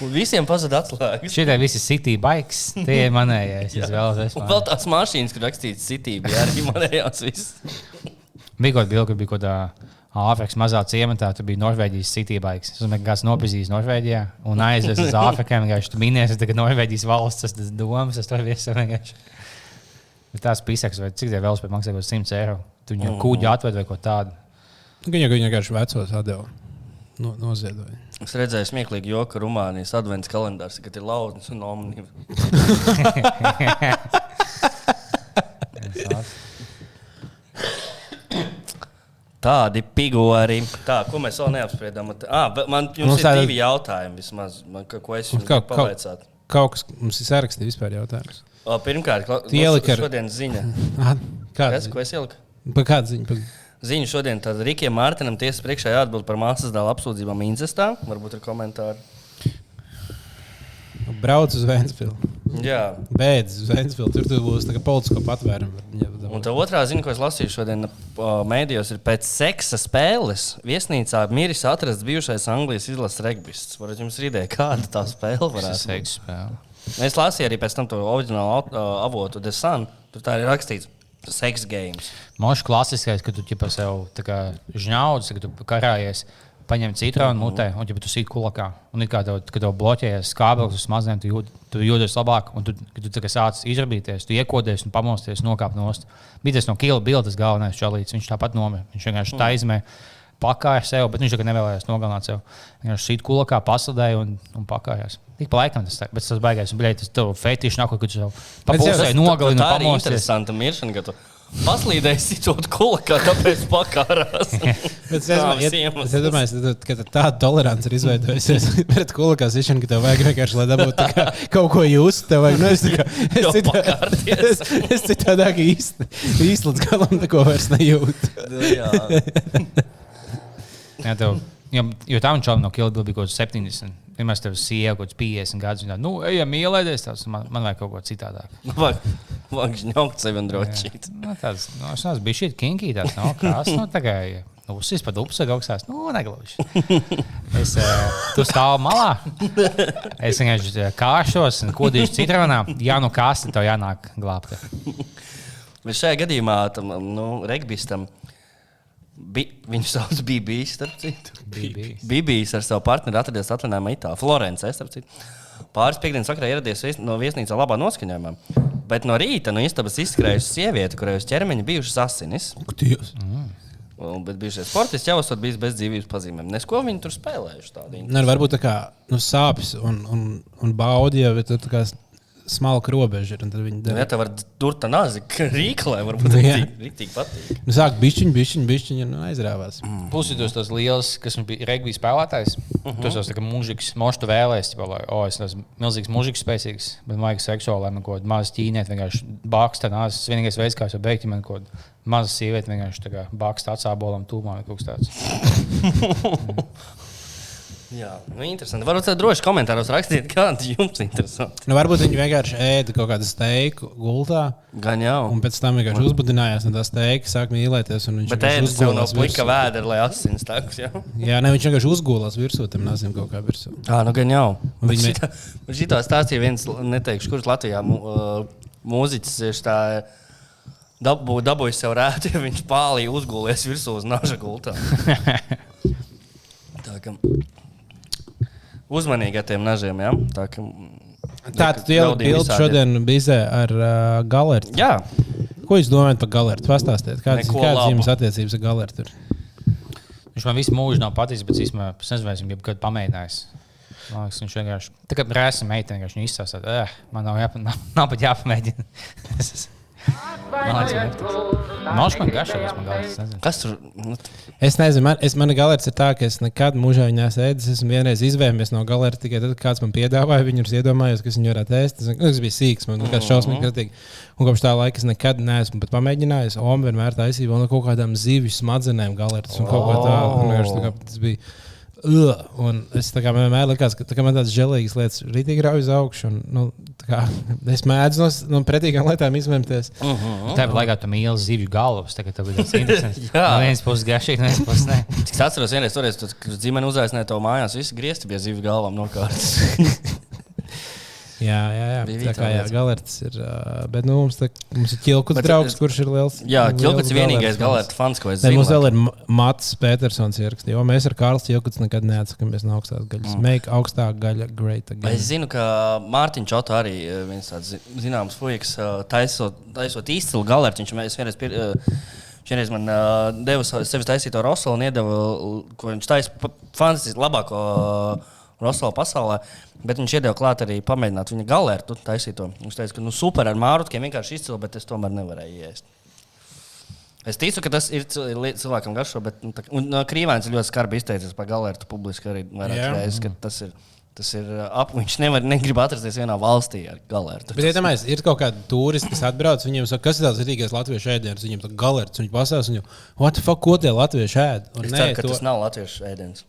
Un visiem pazuda atslēgas. Šitie visi city bikes, tie ir manējais. Es vēl Un esmu. vēl tās mašīnas, kur rakstīts City, bija arī manējās viss. Bija kaut kāda bija kaut kāda Āfrikas mazā ciematā, tur bija Norvēģijas city bikes. Es domāju, ka kāds nopazīs Norvēģijā un aizies uz Āfriku. Vienkārši tu minies, ka Norvēģijas valsts tas domas, tas tur viss vienkārši. Bet tās pisaks, vai cik tie vēl spēj maksāt kaut 100 eiro? Tu viņu kuģi atved vai ko tādu. Viņa viņa vienkārši vecos atdeva. No, noziedoja. Es redzēju, smieklīgi, jo ka Rumānijas advents kalendārs ir lauznis un omnīva. Tādi pigori. Tā, ko mēs vēl neapspriedām. Ah, man jums Mums ir tāda- divi jautājumi vismaz, man, ko es jums Kaut- gribu pavaicāt. Kaut kas mums ir sarakstīts vispār jautājums. O, Pirmkārt, ieliki ar- šodien ziņa. Kāda Kas, ko es ieliku? Pa kāda ziņa? Pa... Ziņu šodien tad Rikiem Mārtiņam tiesas priekšā jāatbild par māsas dēla apsūdzībām incestā. Varbūt ir komentāri. Brauc uz Vēnspili. Jā. Beidz uz Vēnspili. Tur tu būs tā kā politisko patvērumu. Un tā otrā ziņa, ko es lasīju šodien mēdījos, ir pēc seksa spēles. Viesnīcā miris atrasts bijušais Anglijas izlases regbists. Varat jums ir ideja, kāda tā spēle Tas varētu ir seiks spēle. Es lasīju arī pēc tam to oriģinālu uh, avotu The Sun. Tur tā ir rakstīts. Sex games. Mošs klasiskais, ka tu ķipa sev tā žņaudz, ka tu karājies, paņem citronu mutē, un ja tu sīk kulakā, un kā tev, kad tev bloķējies skābelis uz maziem, tu, jūt, tu jūties labāk, un tu, kad tu tā sāc izrabīties, tu iekodies un pamosties, nokāp nost. Bija tas no Kila bildes galvenais čalīts, viņš tāpat nomira. Viņš vienkārši taizmē. Pakāja sev, bet viņš tikai nevēlējās nogalināt sevi. Viņš šeit kulakā pasludēja un, un pakājās. Tik pa laikam tas, tā- bet tas baigais, un bļaigi, tas tev fetišs nāk, kad tu sev papūsēji nogalini un Tā ir interesanta miršana, ka tu paslīdēji sitot kulakā, tāpēc pakārās. Bet es domāju, es domāju, ka tāda tolerance ir izveidojusies pret kulakā sišanu, ka tev vajag vienkārši, lai dabūtu kā kaut ko just. Tev vajag, nu, es, tā kā, es, Jau citā, es, es citādāk īsti, īsti līdz galam neko vairs nejūtu. Jā. Tev, jo, jo viņš jau no Kilda bija kaut kāds 70. Vienmēr tev sieva kaut kāds 50 gadus. Viņa nu, ejam mīlēties, tas man, man vajag kaut ko citādāk. Vajag žņaukt sevi un drošīt. Nu, tāds, nu, es neesmu bijis šī kinky, tāds nav krāsa. Nu, tā kā uzsīs pat upes augstās, nu, negluži. Es, uh, tu stāv malā. Es vienkārši eh, kāšos un kodīšu citronā. Jā, nu kas tev jānāk glābt. Bet šajā gadījumā tam nu, regbistam. Bi, viņu sauc Bībijas, starp citu. Bībijas. Ar savu partneri atradies atvaļinājumā Itālijā, Florencē, starp citu. Pāris piekdienas vakarā ieradies vies- no viesnīcas labā noskaņojumā. Bet no rīta no istabas izskrējusi sieviete, kurai uz ķermeņa bijušas asinis. Dievs. Un- Bet bijušais sportists jau esot bijis bez dzīvības pazīmēm. Nesko viņi tur spēlējuši tādu. Ne, varbūt tā kā nu, sāpes un, un, un baudi, ja tur tā kā smalka robeža ir. un tad viņi Ja tā var dur tā nāzi rīklē, varbūt Nu, rīktīgi patīk. Nu, sāk bišķiņi, bišķiņi, bišķiņi un aizrāvās. Plus, ir tas liels, kas man bija regbija spēlētājs. Uh -huh. Tas jau tā kā mūžīgs, mošs tu vēlējies, jau lai, oh, es esmu milzīgs, mūžīgs, spēcīgs, bet man vajag seksuāli, lai man kaut kāda maza ķīniete vienkārši baksta. nāc. Tas vienīgais veids, kā es varu beigt, ja man kaut kāda maza sieviete vienkārši baksta atsābolam tūmā vai kaut kas tāds. Jā, nu, interesanti. Varbūt tad droši komentāros rakstiet, kāda jums ir interesanti. Nu, varbūt viņi vienkārši ēda kaut kādu steiku gultā. Gan jau. Un pēc tam vienkārši uzbudinājās no tā steika, sāk mīlēties. un Bet ēdas jau nav plika vēdera, lai asins tāks. Jā, Jā, ne, viņš vienkārši uzgulās virsū tam nazim kaut kā virsū. ah, nu gan jau. Viņi- Šitā, šitā stāstīja viens, neteikšu, kurš Latvijā mūziķis tieši tā. Dabū, dabūjis sev rētu, ja viņš pālī uzgulēs virsū uz naža gultā. Tā kā uzmanīgi ar tiem nažiem, jā. Tā kā Tā tad ielikt bildi šodien bizē ar uh, galertu. Jā, Ko jūs domājat par galertu? Pastāstiet, kādas labu. jums attiecības ar galertu? ir? Viņš man visu mūžu nav paticis, bet īstenībā es nezinu, vai esmu jebkad pamēģinājis. Liekas, viņš vienkārši tā kā rēsa meitene, vienkārši izsāsās. Eh, man nav, jāpa, nav, nav pat jāpamēģina. Esmu- man ka garšīgs, man es nezinu. kas tur? Nu, Es nezinu, man, es, mana galerta ir tā, ka es nekad mūžā viņā sēdzu. Es esmu vienreiz izvēlējies no galerta tikai tad, kad kāds man piedāvāja. Viņu ir iedomājies, kas viņu varētu ēst. Tas, tas bija sīks, man liekas, šausmīgi kratīgi. Un kopš tā laika es nekad neesmu pat pamēģinājis. Oma vienmēr taisīja vēl no kaut kādām zivju smadzenēm galertas un kaut ko tādu. Tas bija. Uh, un es tā kā man vienmēr likās, ka tā kā man tādas žēlīgas lietas rītīgi rauj uz augšu. Un, nu, tā kā, es mēdzu no, no pretīgām lietām izvēlēties. Tāpat laikā tu mīli zivju galvas. Tagad tev ir tas interesants. Jā. No vienas puses garšīgi, no otras puses nē. Cik es atceros, vienreiz kad kad ģimene uzaicināja to mājās, visi griezti bija zivju galvām nokārtas. Jā, jā, jā. Bija tā kā jā, galerts ir. Bet nu, mums, tā, mums ir ķilkuts Bet, draugs, kurš ir liels. Jā, Kilkuts ir vienīgais galērta fans, ko es zinu. mums vēl ir Ma- Mats Petersons ierakstīts, jo mēs ar Kārlis Čilkuts nekad neatsakāmies no augstās gaļas. Mm. Make augstā gaļa great again. Es zinu, ka Mārtiņš Čoto arī viens tāds zi- zināms eh, taisot, taisot izcilu galērtu. Viņš mēs vienreiz, pir, vienreiz man uh, deva sevis taisīto rosolu un iedeva, ko viņš taisa pa- fantastiski labāko uh, rosolu pasaulē. Bet viņš iedeva klāt arī pamēģināt viņa galērtu taisīto. Viņš teica, ka nu, super ar mārutkiem vienkārši izcili, bet es tomēr nevarēju iest. Es ticu, ka tas ir cilvēkam garšo, bet nu, tā, un, no, Krīvāns ir ļoti skarbi izteicies par galērtu publiski arī vairākas reizes, ka tas ir. Tas ir uh, ap, viņš nevar, negrib atrasties vienā valstī ar galērtu. Bet, ja domājies, ir kaut kādi turisti, kas atbrauc, viņiem saka, kas ir tāds rītīgais latviešu ēdiens, viņiem tā galerts, viņi pasās, viņu, what the fuck, ko tie latvieši ēd? Un Es nē, ceru, ka to, tas nav latviešu ēdiens.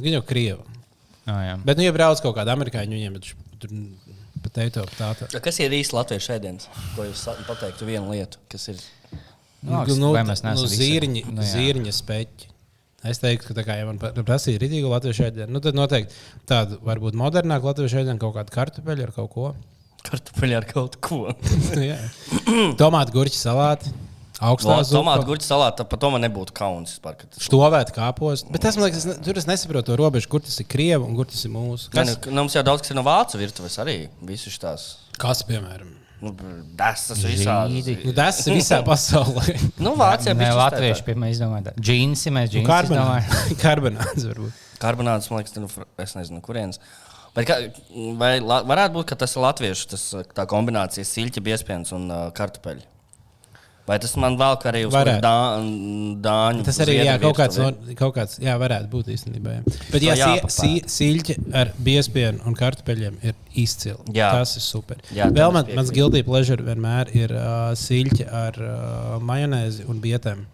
viņi jau krievi. Oh, jā. Bet, nu, ja brauc kaut kāda amerikāņu, viņiem tur pateikto tādu. Kas ir īsti latviešu ēdiens? Ko jūs pateiktu vienu lietu, kas ir Nu, Nu, nu, zīriņi, Nu, nu, zīriņa speķi. Es teiktu, ka, tā kā, ja man prasīja rītīgu latviešu ēdienu, nu, tad noteikti tādu varbūt modernāku latviešu ēdienu, kaut kādu kartupeļu ar kaut ko. kartupeļi ar kaut ko? Jā. Tomātu gurķi salāti, augstā Tomātu zupa, gurķu salātu, par to man nebūtu kauns. ka tas- štovēt kāpos. Bet tas, man liekas, es ne- tur es nesaprotu to robežu, kur tas ir krievu un kur tas ir mūsu. Kas, nu, mums jau daudz kas ir no vācu virtuves arī. Visus tās. kas piemēram? Nu, tas tas visādi. Nu, tas ir visā pasaulē. Nu, Vācijā bija latvieši pirmie izdomāja. Džinsi mēs Nu, džinsi izdomājām. Karbonāts karbonāts varbūt. Karbonāts, man liekas, nu, es nezinu, kurienes. Bet kā, vai la, varētu būt, ka tas ir latviešu tas, tā kombinācija siļķa, biespienas un uh, kartupeļi? Vai tas man vēl kā arī uz dā, dāņu? Tas arī jā, kaut, kāds, no, kaut kāds, jā, varētu būt īstenībā. Jā. Bet, ja jāpapēta. si, siļķi ar biespienu un kartupeļiem ir izcili, Jā. tas ir super. Jā, Vēl man, mans guilty pleasure vienmēr ir uh, siļķi ar uh, majonēzi un bietēm.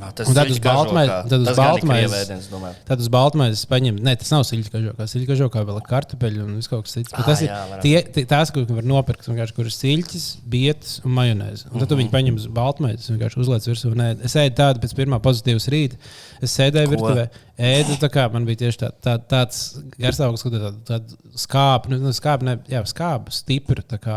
Ah, Tas tad uz baltmaiz- kažokā. tad uz Tas gan ir baltmaiz- krievu ēdiens, domāju. Tad uz Baltmaiņas paņem, ne, tas nav siļķa kažokā. Siļķa kažokā vēl ir kartupeļi un viss kaut kas cits. Ah, tas ir jā, varētu. tie, tie, tās, ko var nopirkt, vienkārši, kur ir siļķis, bietas un majonēzi. Un tad tu Mhm. viņi paņem uz Baltmaiņas un vienkārši uzliec virsū. Nē, es ēdu tādu pēc pirmā pozitīvas rīta. Es sēdēju Ko? virtuvē, ēdu tā kā man bija tieši tā, tā, tāds garstāvoklis, kur tāda tā skāpa, nu, nu, skāpa, ne, jā, skāpa, stipra, tā kā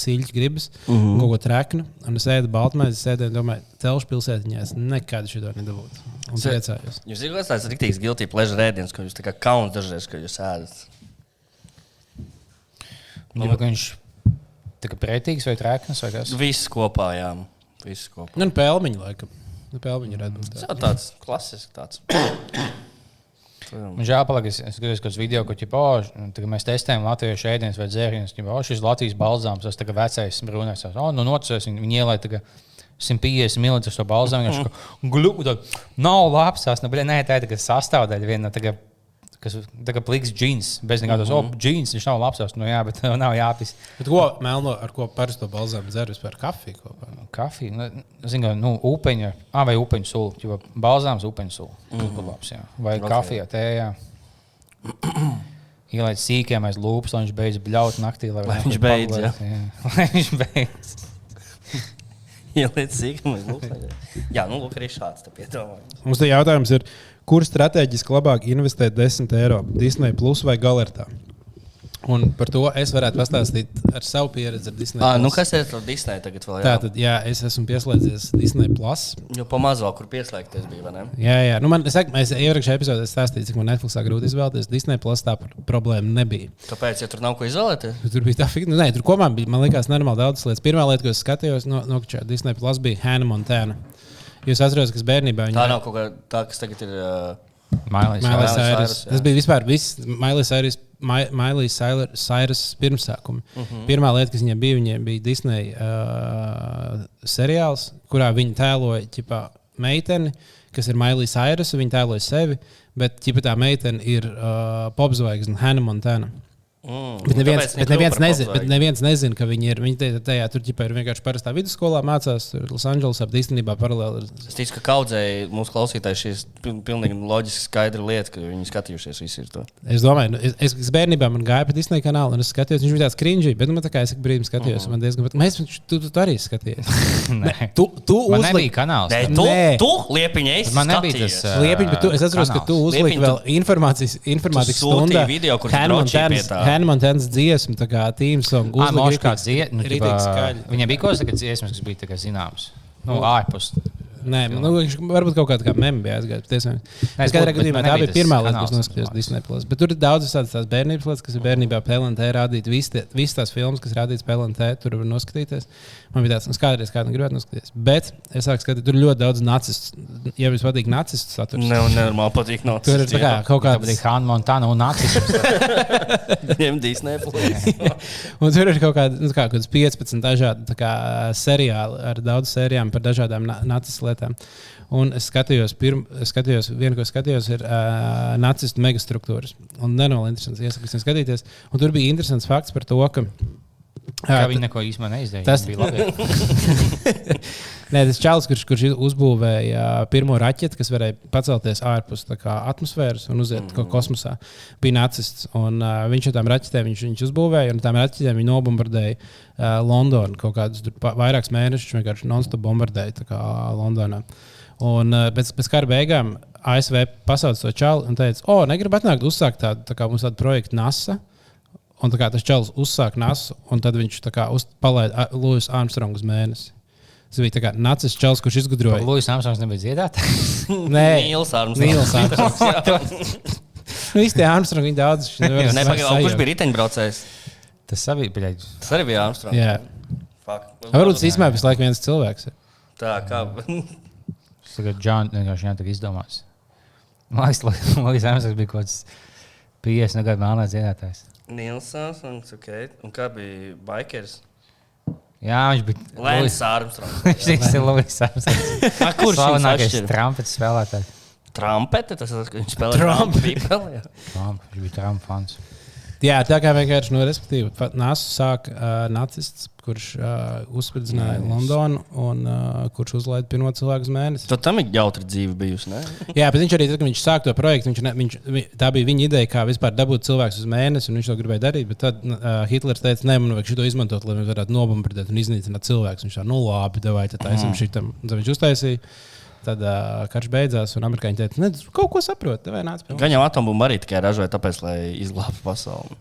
siļķa gribas, mm. -hmm. kaut ko treknu. Un es ēdu Baltmaiņas, es sēdēju, un domāju, telšu pilsētiņā es nekad šo nedabūtu. Un Se- priecājos. Jūs zināt, tas ir rīktīgs guilty pleasure ēdiens, ko jūs tā kā kauns dažreiz, ka jūs ēdat. Nu, bet viņš tā kā pretīgs vai trēknis vai kas? Viss kopā, jā. Viss kopā. Nu, un pelmeņi, laikam. Nu, pelmeņi ir atbildīgi. Tas jau tāds klasisks. Tāds. Man žēl, ka es, es skatos, kāds video, ko ķipa, oh, tagad mēs testējam latviešu ēdienas vai dzērienus. Oh, šis Latvijas balzāms, tas tagad vecais brūnais. Oh, nu, nocis, viņi, viņi ielai tagad 150 ml to balzāmu. Viņš gluži, nav labs, tas, nu, bet nē, tā ir tagad sastāvdaļa viena. Tagad, kas tagad pliks džins, bez nekādas, mm -hmm. oh, džins, viņš nav labs, nu jā, bet nav jāpis. Bet ko melno, ar ko parasto balzāmu dzer vispār kafiju kopā? Kafija, nu, zinu, nu, upeņa, ah, vai upeņu sula, jau balzāms, upeņu sula. Tas būtu labs, jā. Vai okay. kafija, tējā. Ielaid sīkiem aiz lūpas, lai viņš beidz bļaut naktī. Lai, Lai viņš beidz, pagulēt, jā. Lai viņš beidz. Ieliec sīkumi. Jā, nu, lūk, arī šāds. Mums te jautājums ir, kur strateģiski labāk investēt 10 eiro Disney Plus vai Galertā? Un par to es varētu pastāstīt ar savu pieredzi ar Disney. Ah, nu, kas ir ar Disneju tagad vēl? Tā Jā, tad, jā, es esmu pieslēdzies Disney Plus. jo pa mazo, kur pieslēgties bija, ne? Jā, jā. Nu, man, es, es iepriekšējā epizodē stāstīju, cik man Netflixā grūti izvēlēties. Disney Plus tā pr- problēma nebija. Kāpēc, ja tur nav ko izvēlēties? Tur bija tā līnija, nu, nē, tur kopumā bija, man liekas, nenormāli daudz lietas. Pirmā lieta, ko es skatījos no, no Disney Plus, bija Hannah Montana. Jūs atceraties, kas bērnībā viņa Tā nav kaut kā tā, kas tagad ir. Uh. Mailijas Miley Cyrus. Cyrus, jā. Tas bija vispār viss Mailijas Cyrus. Mailijas Cyrus pirmsākumi. Uh Mhm. -huh. Pirmā lieta, kas viņai bija, viņai bija Disney uh, seriāls, kurā viņa tēloja ķipā, meiteni, kas ir Mailijas Cyrus, un viņa tēloja sevi, bet ķipā, tā meitene ir uh, popzvaigzne Hannah Montana. Mm, Bet neviens, tāpēc bet neviens, nezin, bet neviens nezina, ka viņi ir. Viņi te- tajā tur ģipā, ir vienkārši parastā vidusskolā mācās Losandželosā, bet īstenībā paralēli ir Es ticu, ka kaudzēji mūsu klausītāji šīs pil- pilnīgi loģiski skaidra lieta, ka viņi skatījušies visi ir to. Es domāju, nu, es, es, bērnībā man gāja pa Disneja kanālu, un es skatījos, viņš bija tāds cringy, bet nu, man tā kā es brīdim skatījos, uh -huh. man diezgan patīk. Mēs, tu, tu, tu arī skatījies. Nē, Tu, tu man uzliki- nebija kanāls. Nē, tu, Nē. tu liepiņa esi. Man nebija tas, ā, Liepiņ, bet tu, es atceros, ka tu kanāls. uzliki vēl informācijas, sūtīji stundā. video, kur tu drošīji pie tā. Hannah Montanas dziesmu, tā kā. Ah, uzliki Mošs ritīgi- kāds dzied, nu. Viņam bija kaut kāds dziesmas, kas bija kā zināms. Nu, ārpus. Nē, nu, varbūt kaut kāda kā meme bija aizgājis. es bet gadījumā tā bija pirmā lieta, noskatījās tas Disney. Plus. Bet tur ir daudz tādas tās bērnības lietas, kas ir bērnībā PLNT rādīt. Visas tās filmas, kas rādītas PLNT, tur var noskatīties. Man bija tāds, nu, kādreiz kādam gribētu noskatīties. Bet es sāku skatīties, tur ir ļoti daudz nacistu. Ja jums patīk nacistu saturs, Ne, nenormāli patīk. No tur ir tā kā kaut kāda bija Hanna Montana un Nācis. Ņem Disney. plus. Un tur ir kaut kāda, nu, kā, kādas 15 dažādi tā kā, seriāli ar daudz sērijām par dažādām na nacistu lietām. Un es skatījos, pirm, es skatījos vienu, ko skatījos, ir uh, nacistu megastruktūras. Un nenoli interesants, iesaku skatīties. Un tur bija interesants fakts par to, ka. Kā viņi neko īstenībā neizdarīja. Tas- bija labi. Nē, tas čels, kurš, kurš uzbūvēja ā, pirmo raķeti, kas varēja pacelties ārpus kā, atmosfēras un uziet mm -hmm. kosmosā, bija nacists. Un, uh, viņš ar tām raķetēm viņš, viņš uzbūvēja, un ar tām raķetēm viņi nobombardēja uh, Londonu. Kaut kādus vairākus mēnešus viņš vienkārši non-stop bombardēja kā, Londonā. Un uh, pēc, pēc kara beigām ASV pasauca to čalu un teica, o, negribu atnākt uzsākt tādu, tā kā mums tādu projektu NASA. Un tā kā tas čels uzsāka nasu, un tad viņš tā kā uz- palaida Lūsis Armstrongu uz mēnesi. Tas bija tā kā nacis čels, kurš izgudroja. Lūsis Armstrongs nebija dziedātājs. Nē, Nīls Armstrongs. Armstrongs. Nu, īsti Armstrongi viņi daudz. viņš nevar Nē, pagaidām, sajaukt. kurš bija riteņbraucējs? Tas arī bija. Tas arī bija Armstrongs. Jā. Fuck. Varbūt tas īstenībā visu laiku viens cilvēks. Tā kā. Tas tagad Džons vienkārši jā, tā izdomās. Man liekas, Lūsis Armstrongs bija kaut kāds 50 gadu melnais dziedātājs. Nīls Armstrongs, ok. Un kā bija Bikers? Jā, viņš bija. Lēns Armstrongs. Viņš ir Lūsis Armstrongs. Kurš Slavenākais trumpets spēlētājs. Trumpete, tas ir, viņš spēlē Trump. Trump. Trump, Viņš bija Trump fans. Jā, tā kā vienkārši, nu, respektīvi, NASA sāk uh, nacists, kurš uh, uzspridzināja Londonu un uh, kurš uzlaida pirmo cilvēku uz mēnesi. Tad tam ir jautri dzīve bijusi, ne? Jā, bet viņš arī, tad, kad viņš sāka to projektu, viņš, ne, viņš, vi- tā bija viņa ideja, kā vispār dabūt cilvēku uz mēnesi, un viņš to gribēja darīt. Bet tad uh, Hitlers teica, nē, man vajag šo izmantot, lai mēs varētu nobombardēt un iznīcināt cilvēkus. Viņš tā, nu labi, vai tā esam šitam. Un Tad viņš uztaisīja. Tad uh, karš beidzās, un amerikāņi teica, tu kaut ko mums. Gan jau atombumbu arī tikai ražoja, tāpēc, lai izglābtu pasauli.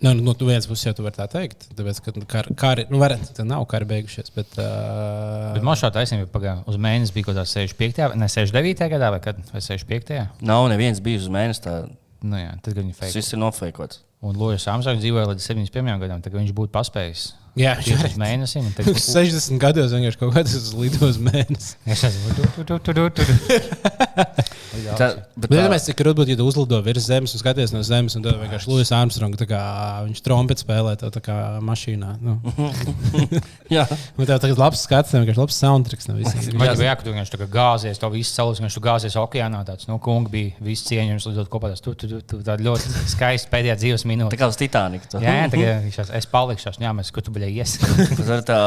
Nu, no tu vienas puses jau tu vari tā teikt, tāpēc, ka kar, kari, nu, var, tā nav kara beigušies. Bet, uh, Bet man šāda taisnība pagāja. Uz mēnesi bija kaut kādā 65. ne 69. gadā vai, kad, vai 65. Nav neviens bijis uz mēnesi, tā Nu, jā, tad, viņi tas fake. viss ir nofeikots. Un Lūsis Armstrongs dzīvoja līdz 71. gadam, tad viņš būtu paspējis. Jā, viņš uz mēnesim. ir 60 gados vienkārši kaut kāds lidos mēnesis. Es esmu. Tā, tā, iedomājieties, cik grūti būtu, ja tu uzlido virs zemes un skaties no zemes, un tad vienkārši Lūsis Armstrongs, tā kā viņš trompeti spēlē to tā kā mašīnā. Nu. jā, Un tev tagad labs skats, vienkārši labs soundtracks jau bija, ka tu vienkārši tā kā gāzies, to visu saulē, viņš tur gāzies okeānā. Tāds, nu, kungi bija visi cieņojami, lidot kopā. Tas tu, tu, tu, tu, ļoti skaista pēdējā dzīves tā minūte. kā uz Titaniku. Jā, jā, tagad viņš es palikšu, jā, mēs, kur tu biji ies. Tas ir tā.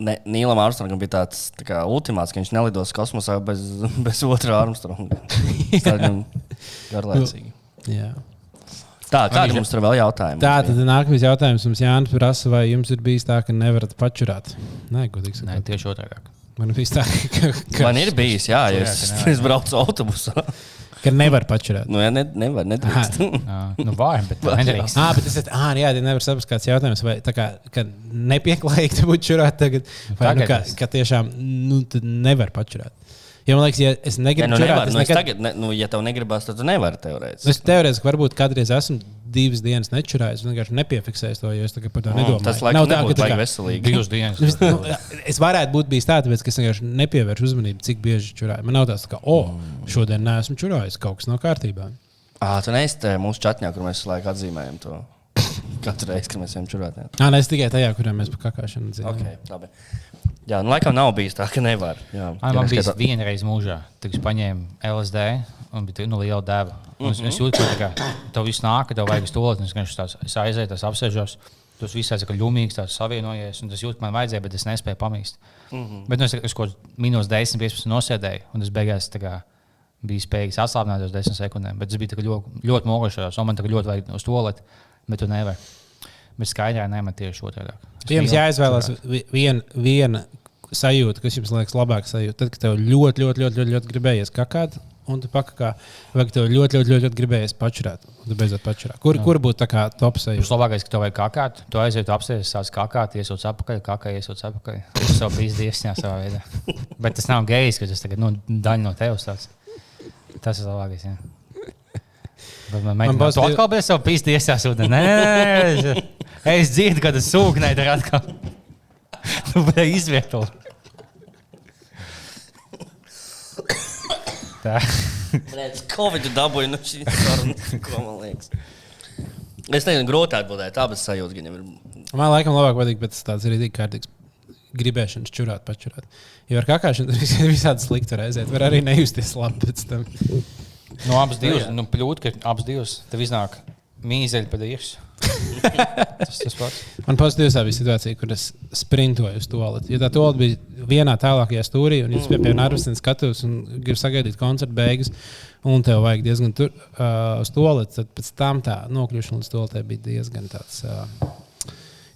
Ne, Nīlam Armstrongam bija tāds tā kā, ultimāts, ka viņš nelidos kosmosā bez, bez otrā Armstronga. Tas viņam garlaicīgi. Jā. Tā, kādi mums tur vēl jautājumi? Tā tad nākamais jautājums mums Jānis prasa, vai jums ir bijis tā, ka nevarat pačurāt? Nē, godīgi Nē, sakot. tieši otrādi. Man bija tā, ka, ka, Man ir bijis, jā, ja es, es braucu autobusā. ka nevar pačurāt. Nu, jā, ne, nevar, nedrīkst. Nu, vājam, bet tā nedrīkst. Ah, bet ir. Ah, jā, tie nevar saprast, kāds jautājums. Vai tā kā ka nepieklājīgi te būtu čurāt tagad, vai nu, Tagad ka, es- ka tiešām nu, nevar pačurāt. Jo man liekas, ja es Ja, negribu nu, nu, es nekad. tagad, ne, nu, ja tev negribas, tad tu nevari teorētiski. Es teorētiski varbūt kādreiz esmu divas dienas nečurājis, vienkārši nepiefiksējis to, jo es tagad par to nedomāju. Mm, tas laikam Nav tā, ka tā baigi kā- veselīgi. Divas dienas. Es, nu, es varētu būt bijis tāds, ka es vienkārši nepievēršu uzmanību, cik bieži čurāju. Man nav tāds, ka, oh, šodien neesmu čurājis, kaut kas nav kārtībā. Ah, tu neesi te mūsu čatņā, kur mēs laiku atzīmējam to. Katru reizi, kad mēs ejam čurāt. jā. Nē, es tikai tajā, kurā mēs par kakāšanu dzīvojam. Okay, labi. Jā, nu laikam nav bijis tā, ka nevar. Jā, Ai, man bija viena reize mūžā, kad es paņēmu LSD un bija nu, liela deva. Un Es, es jūtu, ka tā tev viss nāk, ka tev vajag uz to lietu. Es, aizēju, tas apsēžos. Tas viss aizsaka ļumīgs, tāds savienojies. Un tas jūt, ka man vajadzēja, bet es nespēju pamīst. Mm -hmm. Bet nu, es, es kaut kādā minūtē 10, 15 nosēdēju. Un es beigās tā kā, biju spējīgs atslābināties 10 sekundēm. Bet es biju tā kā ļoti, ļoti mokošs. Man tā ļoti vajag uz to lietu, bet tu nevari. Bet skaidrā man tieši otrādi. Jums vi- viena vien sajūta, kas jums liekas labāka sajūta. Tad, kad tev ļoti, ļoti, ļoti, ļoti, ļoti gribējies kakāt, un tu pakakā, vai tev ļoti, ļoti, ļoti, ļoti gribējies pačurāt, tu beidzot pačurāt. Kur, kur būtu tā kā top Tas sajūta? labākais, ka tev vajag kakāt. Tu aiziet apsēties, sāc kakāt, iesauc apakaļ, kakā iesauc apakaļ. Tas jau bija izdevīgs savā veidā. Bet tas nav gejs, ka tas tagad nu, daļa no tevis. Tāds. Tas ir labākais. Jā. Bet man liekas, div- atkal biji savu pīsti iesāsot. Es dzirdu, ka tas sūknē ir atkal. Tu biji izvietot. Tā. Tas Covid dabūja no šīs sarunas, ko man liekas. Es nezinu, grūti atbildēt. Abas sajūtas viņam ir. Man laikam labāk patīk, bet tas tāds arī tik kārtīgs. Gribēšanas čurāt, pačurāt. Jo ar kakāšanu tur vis- visādi slikti var aiziet. Var arī nejusties labi pēc tam. No abas divas, nu, pļūt, ka abas divas tev iznāk mīzeļi pa dīrs. tas tas pats. Man pozitīvs bija situācija, kur es sprintoju uz to lietu. Ja tā tolta bija vienā tālākajā stūrī, un jūs pie pie Nārvistas skatos un gribat sagaidīt koncerta beigas, un tev vajag diezgan tur uh, uz to lietu, tad pēc tam tā nokļūšana līdz toltai bija diezgan tāds. Uh,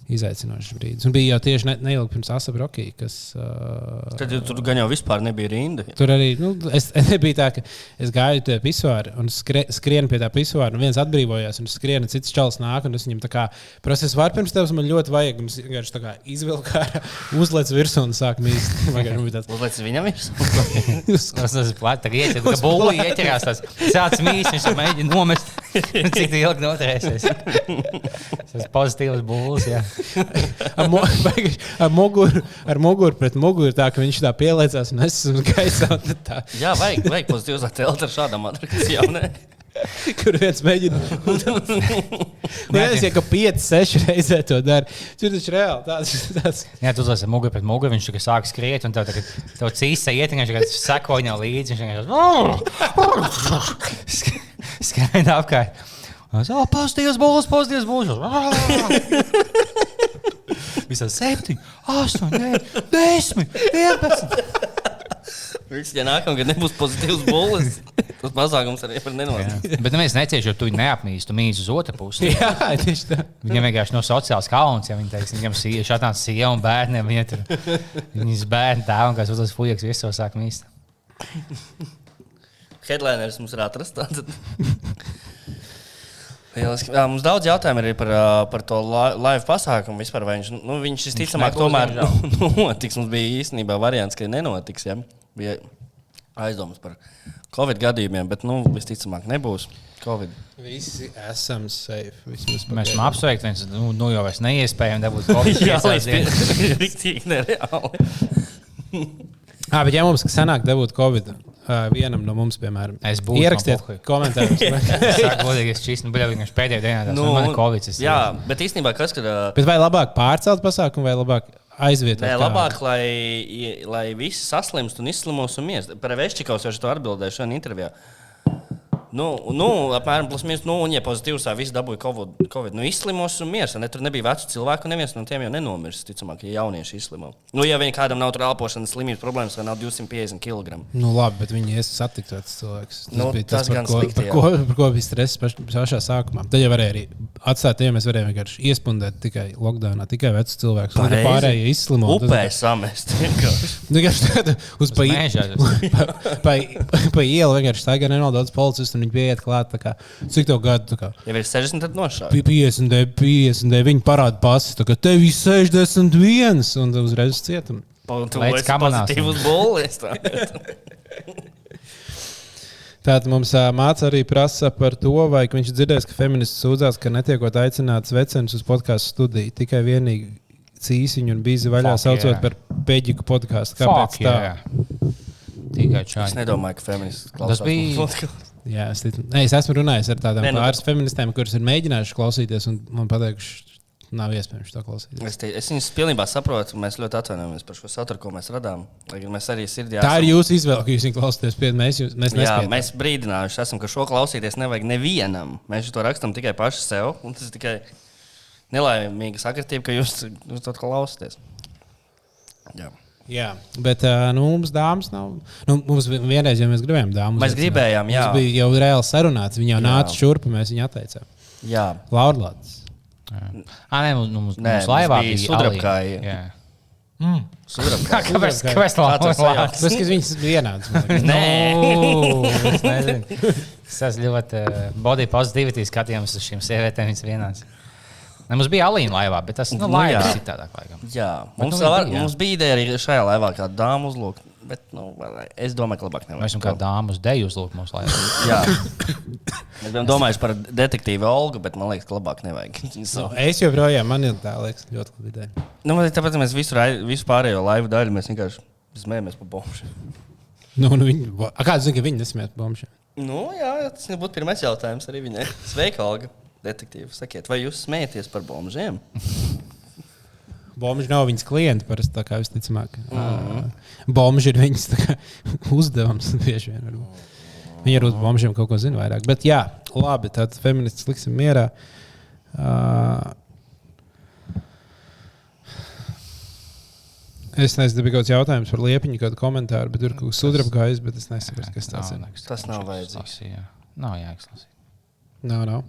Izaicinošs brīdis. Un bija jau tieši ne- neilgi pirms Asabrokī, kas. Uh, Tad tur gan jau vispār nebija rinda. Tur arī nu, es, nebija tā, ka es gāju pie pisuāra un skrie, skrienu pie tā pisuāra. Un viens atbrīvojās, un skrienu, cits čels nāk. un Es viņam tā kā prasu, es varu pirms tevis, man ļoti vajag. Un es vienkārši tā kā izvilku ārā, uzlieku virsū un sāku mīst. Uzliec viņam ir. Tas ir plats, ka ieķer, ka būlī ieķerās tas. Sāc mīst, viņš to mēģina nomest. Cik ilgi noturēsies? Tas pozitīvs būlis, jā. Ar, mo, ar muguru, ar muguru pret muguru, tā ka viņš tā pieliecās un es esmu gaisā. Jā, vajag, vajag pozitīvs attēlot ar šādām atrakcijām. kur viens mēģina. Nē, ja ka 5, 6 reizes to dara. Tur taču reāli tāds. tāds Jā, tu uzliec muguru pret muguru, viņš tikai sāk skriet, un tev tagad tev cīsā iet, viņš tikai seko viņam līdzi. Viņš vienkārši skrien apkārt. O, pozitīvs būs, pozitīvs būs. Visā septiņi, astoņi, desmit, vienpadsmit. Viss, ja nākamgad nebūs pozitīvs būlis, tas mazākums arī var nenotikt. Bet neviens necieš, jo tu neapmīsti, tu mīzi uz otru pusi. jā, tieši tā. Viņam vienkārši no sociālās kauns, ja viņi teiks, viņam ir šāda sieva un bērniem. Tur viņas bērni tēvam, kas uzliek fujiks, visu sāk mīst. Headlineris mums ir atrasts. Lieliski. Jā, mums daudz jautājumu arī par, par to li- live pasākumu. Vispār, vai viņš, nu, viņš visticamāk tomēr notiks. Mums bija īstenībā variants, ka nenotiks. Ja? Bija aizdomas par Covid gadījumiem, bet nu, visticamāk nebūs Covid. Visi esam safe. Mēs esam apsveikti, viņš nu, nu jau vairs neiespējami dabūt kaut Jā, līdz tādu. Rīktīgi nereāli. Ah, bet ja mums sanāk dabūt Covid, uh, vienam no mums, piemēram, Es būtu, ierakstiet man pohuj. komentārus. Godīgi, es šīs, nu, viņš pēdējā dienā, tas nu, man ir Covid. Jā, bet īstenībā kas, kad. ā, Bet vai labāk pārcelt pasākumu, vai labāk aizvietot? Nē, labāk, lai, lai visi saslimst un izslimos un miest. Par Vešķikaus jau to atbildēju šajā intervijā. Nu, nu, apmēram plus mīnus, nu, un, ja pozitīvs, visi dabūja COVID, COVID nu, izslimos un miers. Ne, tur nebija vecu cilvēku, un neviens no tiem jau nenomirs. Ticamāk, ja jaunieši izslimo. Nu, ja viņi kādam nav elpošanas slimības problēmas, vai nav 250 kg. Nu, labi, bet viņi ir satikti tāds cilvēks. Tas Nu, bija tas tas, par gan ko, slikti, par ko, par ko bija stress paš, pašā sākumā. Tad jau varēja arī atstāt, ja mēs varējām vienkārši iespundēt tikai lockdownā, tikai vecus cilvēkus. Un tad Pareizi. pārējie izslimo. Upē tas- samest. vienkārši. Nu, vienkārši tāda uz pa, mežā pa, pa, pa ielu vienkārši staigā nenol daudz policistu, viņi pieiet klāt. kā, Cik tev gadu? kā, Ja ir 60, tad nošāva. pi- 50, 50, viņi parāda pasis, tā kā tev ir 61, un tu uzreiz cietumā. Tu Lēc esi kamanās. pozitīvs bolis. Tātad mums ā, māca arī prasa par to, vai viņš dzirdēs, ka feminists sūdzās, ka netiekot aicināts vecens uz podkāstu studiju. Tikai vienīgi cīsiņu un bīzi vaļā Fuck, saucot yeah. par peģiku podkāstu. Kāpēc Fuck, tā? jā. Tikai Es čāņi. nedomāju, ka feminists Tas bija- klausās. Jā, es, ne, es esmu runājis ar tādām nu, pāris feministēm, kuras ir mēģinājušas klausīties, un man pateikuši, nav iespējams to klausīties. Es, te, es viņus pilnībā saprotu. Mēs ļoti atvainojamies par šo saturu, ko mēs radām. Mēs arī sirdī Tā ir jūsu izvēle, ka jūs viņu klausāties. Mēs jūs, mēs Jā, mēs brīdinājuši esam, ka šo klausīties nevajag nevienam. Mēs to rakstām tikai paši sev. un Tas ir tikai nelaimīga sakritība, ka jūs, jūs to klausāties. Jā. Jā, bet nu, mums dāmas nav. Nu, mums vi- vienreiz, ja mēs gribējām dāmas, Mēs gribējām, jā. Tas bija jau reāli sarunāts. Viņa jau Jā. nāca šurp, mēs viņu atteicām. Jā. Laurlāts. Ah, nē, mums, mums, Nē, mums laivā bija sudrabkāja. Jā. Sudrabkā. Kāpēc? Kāpēc tā Kā sajauc? Tas, ka viņas bija vienādas. man liekas. Nu, es nezinu. Es esmu ļoti uh, body positivity skatījums uz šīm sievietēm. Viņas vienāds. Ne, mums bija Alīna laivā, bet tas nu, Nu, jā. citādāk. Laikam. Jā, Bet mums, nu, vēl, bija, jā. mums bija ideja arī šajā laivā, kāda dāma uzlūk. Bet, nu, es domāju, ka labāk nevajag. Mēs esam kā dāmas deju uzlūk mūsu laivā. Jā. Mēs bijām domājuši par detektīvu Olgu, bet man liekas, ka labāk nevajag. Nu, es joprojām, man ir tā liekas, ļoti labi ideja. Nu, bet tāpēc mēs visu, visu pārējo laivu daļu mēs vienkārši smējamies par bombu. Nu, nu, viņi, a, kāds zina, ka viņi nesmēt bombu? Nu, jā, tas nebūtu pirmais jautājums arī viņai. Sveika, Olga! Detektīvi, sakiet, vai jūs smējaties par bombžiem? Bomži nav viņas klienti, parasti tā kā visticamāk. Mm -hmm. Bomži ir viņas tā kā, uzdevums bieži vien. varbūt. Viņi ar uz bombžiem kaut ko zina vairāk. Bet jā, labi, tad feminists liksim mierā. Uh, Es nezinu, bija kaut kāds jautājums par liepiņu, kādu komentāru, bet tur kaut kas sudraba gājis, bet es nesaprotu, kas tas ir. Tas nav vajadzīgs. Lasīja. Nav jāizlasīt. Nav, nav.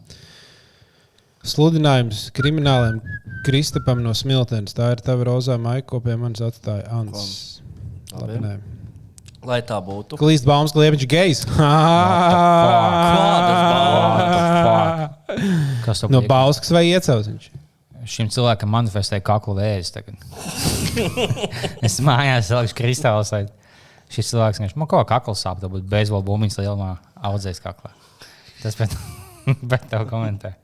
Sludinājums krimināliem Kristapam no Smiltenes. Tā ir tava rozā maika, ko pie manis atstāja Ants. Labi, nē. Lai tā būtu. Klīst baumas, liepiņš gejs. Kas tev No liek? Bauskas vai iecels viņš? Šim cilvēkam manifestē kaklu vēzi. tagad. es mājās salikšu kristālus. lai Šis cilvēks vienkārši man kaut kā kakls sāp, tad būtu bezvola bumbiņas lielumā audzējis kaklā. Tas pēc tam tev komentē.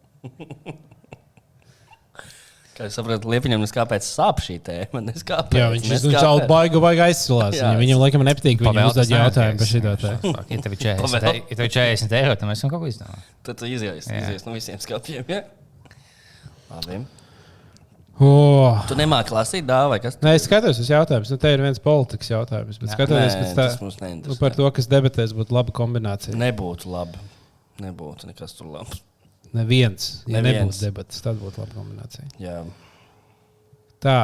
Kā es saprotu, Liepiņam neskāpēc sāp šī tēma. Neskāpēc, Jā, viņš ir caur baigu, baigu aizsulās. Jā, Viņam, viņam laikam nepatīk, ka viņam uzdod tas jautājumu par te. Fuck, Ja tev ir 40 Pavēl. eiro, ja tev ir 40 eiro, tad mēs varam kaut ko izdarīt. Tad tu izies, izies no visiem skāpiem. Ja? Labi. Oh. Tu nemāki lasīt, dāvā, kas? Nē, es skatos uz jautājumu. Nu, te ir viens politikas jautājums. Bet skatoties, Nē, kas tā, tas mums neinteresē. nu, par to, kas debatēs būtu laba kombinācija. Nebūtu labi. Nebūtu nekas tur labs. Neviens. Ja Neviens. nebūtu debatas, tad būtu laba kombinācija. Jā. Tā.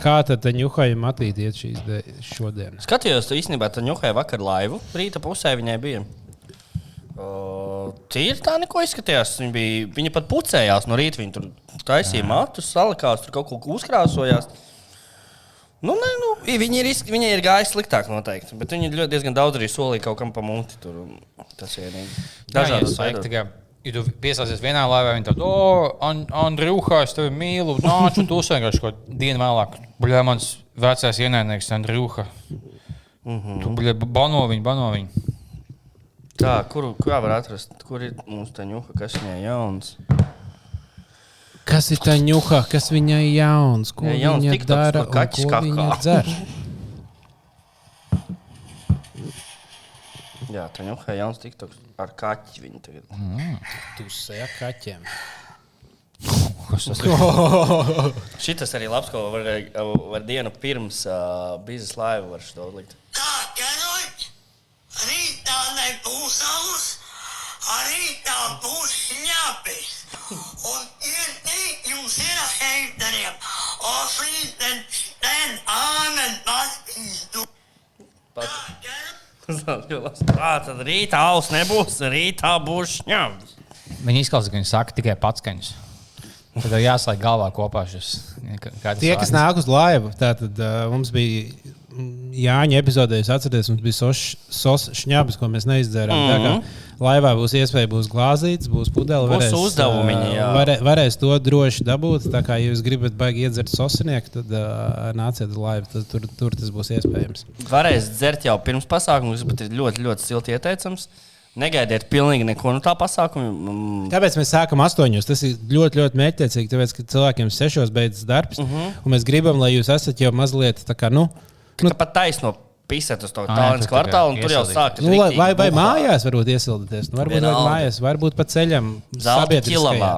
Kā tad ņūhājam attīstīt šīs de- šodien? Skatījos, tu īstenībā tā ņuhēja vakar laivu. Rīta pusē viņai bija. O, Tīri tā neko izskatījās. Viņa, bija, viņa pat pucējās no rīta. Viņa tur taisīja matus, salikās, tur kaut ko uzkrāsojās. Nu, nē, nu, viņi ir, viņai ir gājis sliktāk, noteikti. Bet viņi ļoti diezgan daudz arī solīja kaut kam pa muti. Tur, tas ir vienīgi. Dažādas veidos. lietas. Ja tu pieslēdzies vienā laivā, viņi tādu, oh, An Andriuhā, es tevi mīlu, nāc, un tu vienkārši kaut dienu vēlāk. Buļā, mans vecais ienaidnieks, Andriuhā. Tu buļā, bano viņu, bano viņu. Tā, kuru kā var atrast? Kur ir mūsu tā ņuha, kas viņai jauns? Kas ir tā ņūha, kas viņai jauns? Ko Jā, jauns viņa dara? par kaķis Viņa kakā. dzer? Jā, tā ņuha jauns tiktoks ar kaķi. Viņa tagad. Tusē kaķiem. Kas tas ir? Šitas arī labs, ko var, var dienu pirms uh, biznesa laiva var šo likt. Tā, ķerot, rītā nebūs alus, rītā būs šņāpis. Un ir tik jums ir heiteriem, o flīten, ten, āmen, paspīstu. Pat. Tā, ķerot. Tā tad rītā alus nebūs, rītā būs šņāpis. Viņi izklausās, ka viņi saka tikai patskaņas. Tad tev jāslēdz galvā kopā šis. Tie, kas vārds. nāk uz laivu, tātad uh, mums bija Jāņa epizodē, jūs atcerieties, mums bija sos, sos šņabis, ko mēs neizdzērām. Mm -hmm. Laivā būs iespēja, būs glāzīts, būs pudele. Varēs, jā. varē, varēs to droši dabūt. Tā kā jūs gribat baigi iedzert sosinieku, tad uh, nāciet uz laivu, tad tur, tur tas būs iespējams. Varēs dzert jau pirms pasākuma, bet ir ļoti, ļoti silti ieteicams. Negaidiet pilnīgi neko no tā pasākuma. Mm, Tāpēc mēs sākam astoņos. Tas ir ļoti, ļoti mērķiecīgi, tāpēc, ka cilvēkiem sešos beidzas darbs. Uh Mhm. -huh. Un mēs gribam, lai jūs esat jau mazliet tā kā, nu, Nu, Tāpat taisno pisēt uz to tālruņa kvartālu, un tur jau sākas. Nu, vai, vai buhā. mājās varbūt iesildīties? Nu, varbūt Vienalga. mājās, varbūt pa ceļam. Ķilavā.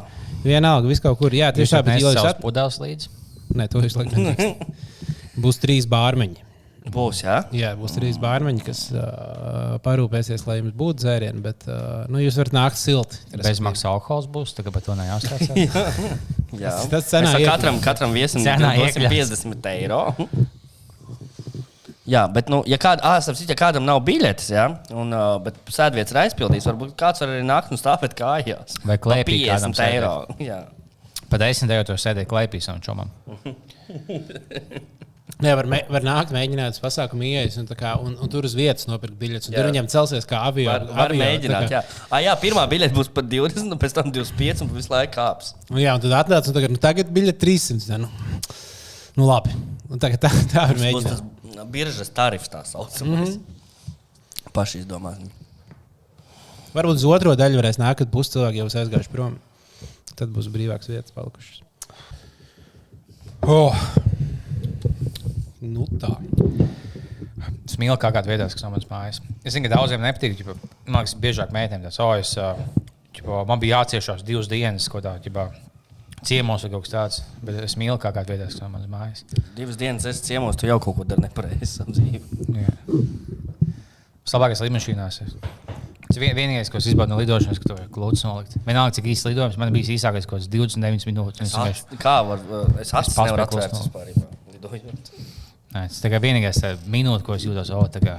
Vienalga, vis kaut kur. Jā, tieši tā, esat bet jūs savus at... pudeles līdzi. Nē, to jūs laikam. Būs trīs bārmeņi. Būs, jā. Jā, būs trīs bārmeņi, kas uh, parūpēsies, lai jums būtu dzērieni, bet uh, nu, jūs varat nākt silti. Bezmaksas alkohols būs, tagad par to nejāstāsta. jā. Tas- cenā katram, katram viesim Cenā dosim iekļauts. 50 eiro. Jā, bet, nu, ja, kād, ā, starp citu, ja kādam nav biļetes, ja, un, uh, bet sēdvietas ir aizpildīts, varbūt kāds var arī nākt un stāvēt kājās. Vai Par klēpī kādam 50 eiro. Jā. Par 10 eiro tur sēdēja klēpī savam čomam. Jā, var, var nākt, mēģināt pasākumu ieejas un, tā kā, un, un tur uz vietas nopirkt biļetes. Tur viņiem celsies kā avio. Var, var avio, mēģināt, tā jā. À, jā, pirmā biļete būs par 20, un pēc tam 25, un visu laiku kāps. Un, jā, un tad atnāc, un tagad, nu, tagad biļete 300. Ne, nu, nu, labi. Un tagad tā, tā var mēģināt. Biržas tarifs, tā saucamais. Mm -hmm. Paši izdomās. Varbūt uz otro daļu varēs nākt, kad būs cilvēki jau aizgājuši prom. Tad būs brīvākas vietas palikušas. Oh. Nu tā. Es mīlu kā kādu vietā, kas no manas mājas. Es zinu, ka daudziem nepatīk. Ja, man liekas, biežāk meitenēm tas, oh, es ķipa, man bija jāciešās divas dienas, ko tā ķipa, ciemos vai kaut kas tāds. Bet es mīlu kā kādā vietā, kas no manas mājas. Divas dienas es ciemos, tu jau kaut ko dari nepareizi labākais ir. Tas vien, vienīgais, ko es izbaudu no lidošanas, ka tur ir klūcis nolikt. Vienalga, cik īsts lidojums, man bija īsākais kaut kāds 29 minūtes. Es vienkārši Acis- Kā var, uh, es klusēt. atvērt vispār. jā, lidojot. Nē, tas ir vienīgais minūte, ko es jūtos. O, tā kā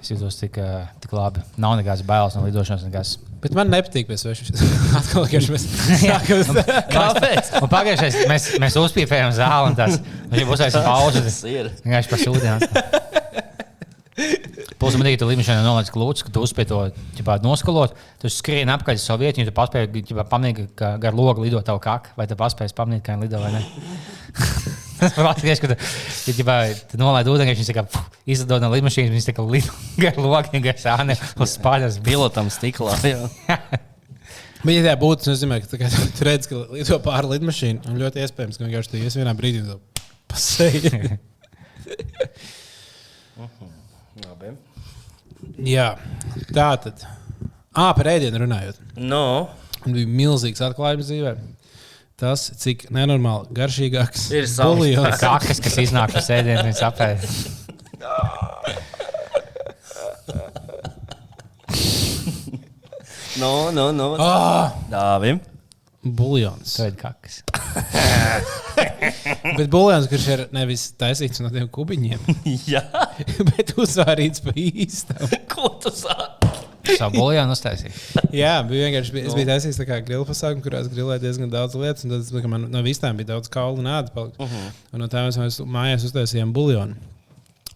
es jūtos tik, ā, tik labi. Nav nekādas bailes no lidošanas. Nekas. Bet man nepatīk pēc svešas. Atkal, ka mēs sākam. Kāpēc? Un pagājušajā mēs, mēs uzpīpējām zāli un tas bija būs aiz pauzes. Tas ir. Vienkārši man ir līnija, ka nolaidis klūcis, ka tu uzspēj to ģipā, noskalot. Tu skrieni apkārt savu vietu, un tu paspēji pamanīt, ka gar logu lido tavu kaku, vai tu paspēji pamanīt, kā viņi lido vai ne. Tas ir labi, ka tu, tu nolaidi ūdeni, viņš tā kā puf, izlido no lidmašīnas, viņš tā kā lido gar logiem, gar sāniem uz spāļas. Pilotam stiklā. Bet, ja tā būtu, tas nozīmē, ka tu redz, ka lido pāri lidmašīnu, un ļoti iespējams, ka vienkārši tu ies vienā brīdī to pasēji. Labi. Jā, tā tad. Ah, par ēdienu runājot. No, Man bija milzīgs atklājums dzīvē. Tas, cik nenormāli garšīgāks Ir buļļons. Kakas, kas iznāk no sēdienas, viņš apēd. no, no. no. Ah, Dāvim. buļļons. Tad kakas. Bet buļļons, kurš ir nevis taisīts no tiem kubiņiem, Jā, bet uzvārīts pa īstam. ko tu sāki? Savu buļļonu uztaisīt. Jā, bija vienkārši. Es biju taisījis tā kā grilu pasākumu, kurās grilēja diezgan daudz lietas. un Tad es, kā man no visām bija daudz kaulu un ādas. Uh Mhm. -huh. Un no tā mēs mājās uztaisījām buļļonu.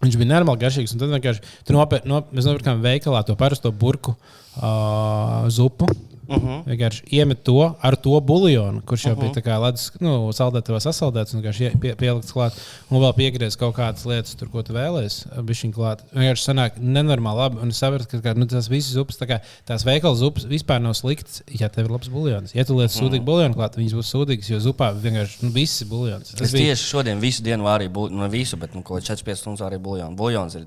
Viņš bija normāli garšīgs. un Tad vienkārši tu nopēr, no, mēs nopirkām veikalā to parasto burku uh, zupu. Uh Mhm. -huh. Vienkārši iemet to ar to buļļonu, kurš jau uh -huh. bija kā ledus, nu, saldētavā sasaldēts un vienkārši ie- pie, pielikts klāt. Un vēl piegriez kaut kādas lietas, tur, ko tu vēlēsies. Bišķiņ klāt. Vienkārši sanāk nenormāli labi. Un es sapratu, ka kā, nu, tās visas zupas, tā kā, tās veikala zupas vispār nav sliktas, ja tev ir labs buļļons. Ja tu lietas sūdīgu buļļonu klāt, viņas būs sūdīgas, jo zupā vienkārši nu, viss ir buļļons. Es tieši šodien visu dienu vārīju, nu, visu, bet nu, kaut 4-5 stundas arī buļļonu. Buļļons ir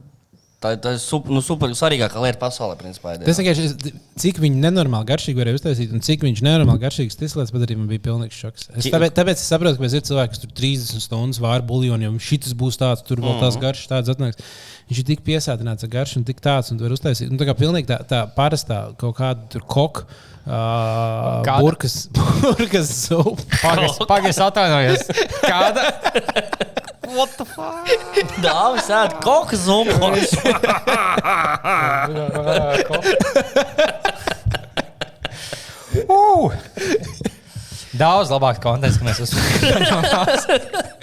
tā, tā ir sup, nu, super svarīgākā lieta pasaulē, principā. Tas vienkārši, cik viņi nenormāli garšīgi varēja uztaisīt, un cik viņš nenormāli garšīgs tas lietas padarīja, man bija pilnīgs šoks. Es, tāpēc, tāpēc es saprotu, ka mēs ir cilvēki, kas tur 30 stundas vāra buļļonu, jo šis būs tāds, tur vēl tās garšas, tāds atnāks. Viņš ir tik piesātināts ar garšu un tik tāds, un tu vari uztaisīt. Nu, tā kā pilnīgi tā, tā parastā kaut kāda tur koka. Uh, Kāda? burkas, burkas zupa. Pagaidzi, atvainojos. Kāda? Dāvis ēd koku zumbos. Uh! Daudz labāks konteksts, ka mēs uzspēlējām.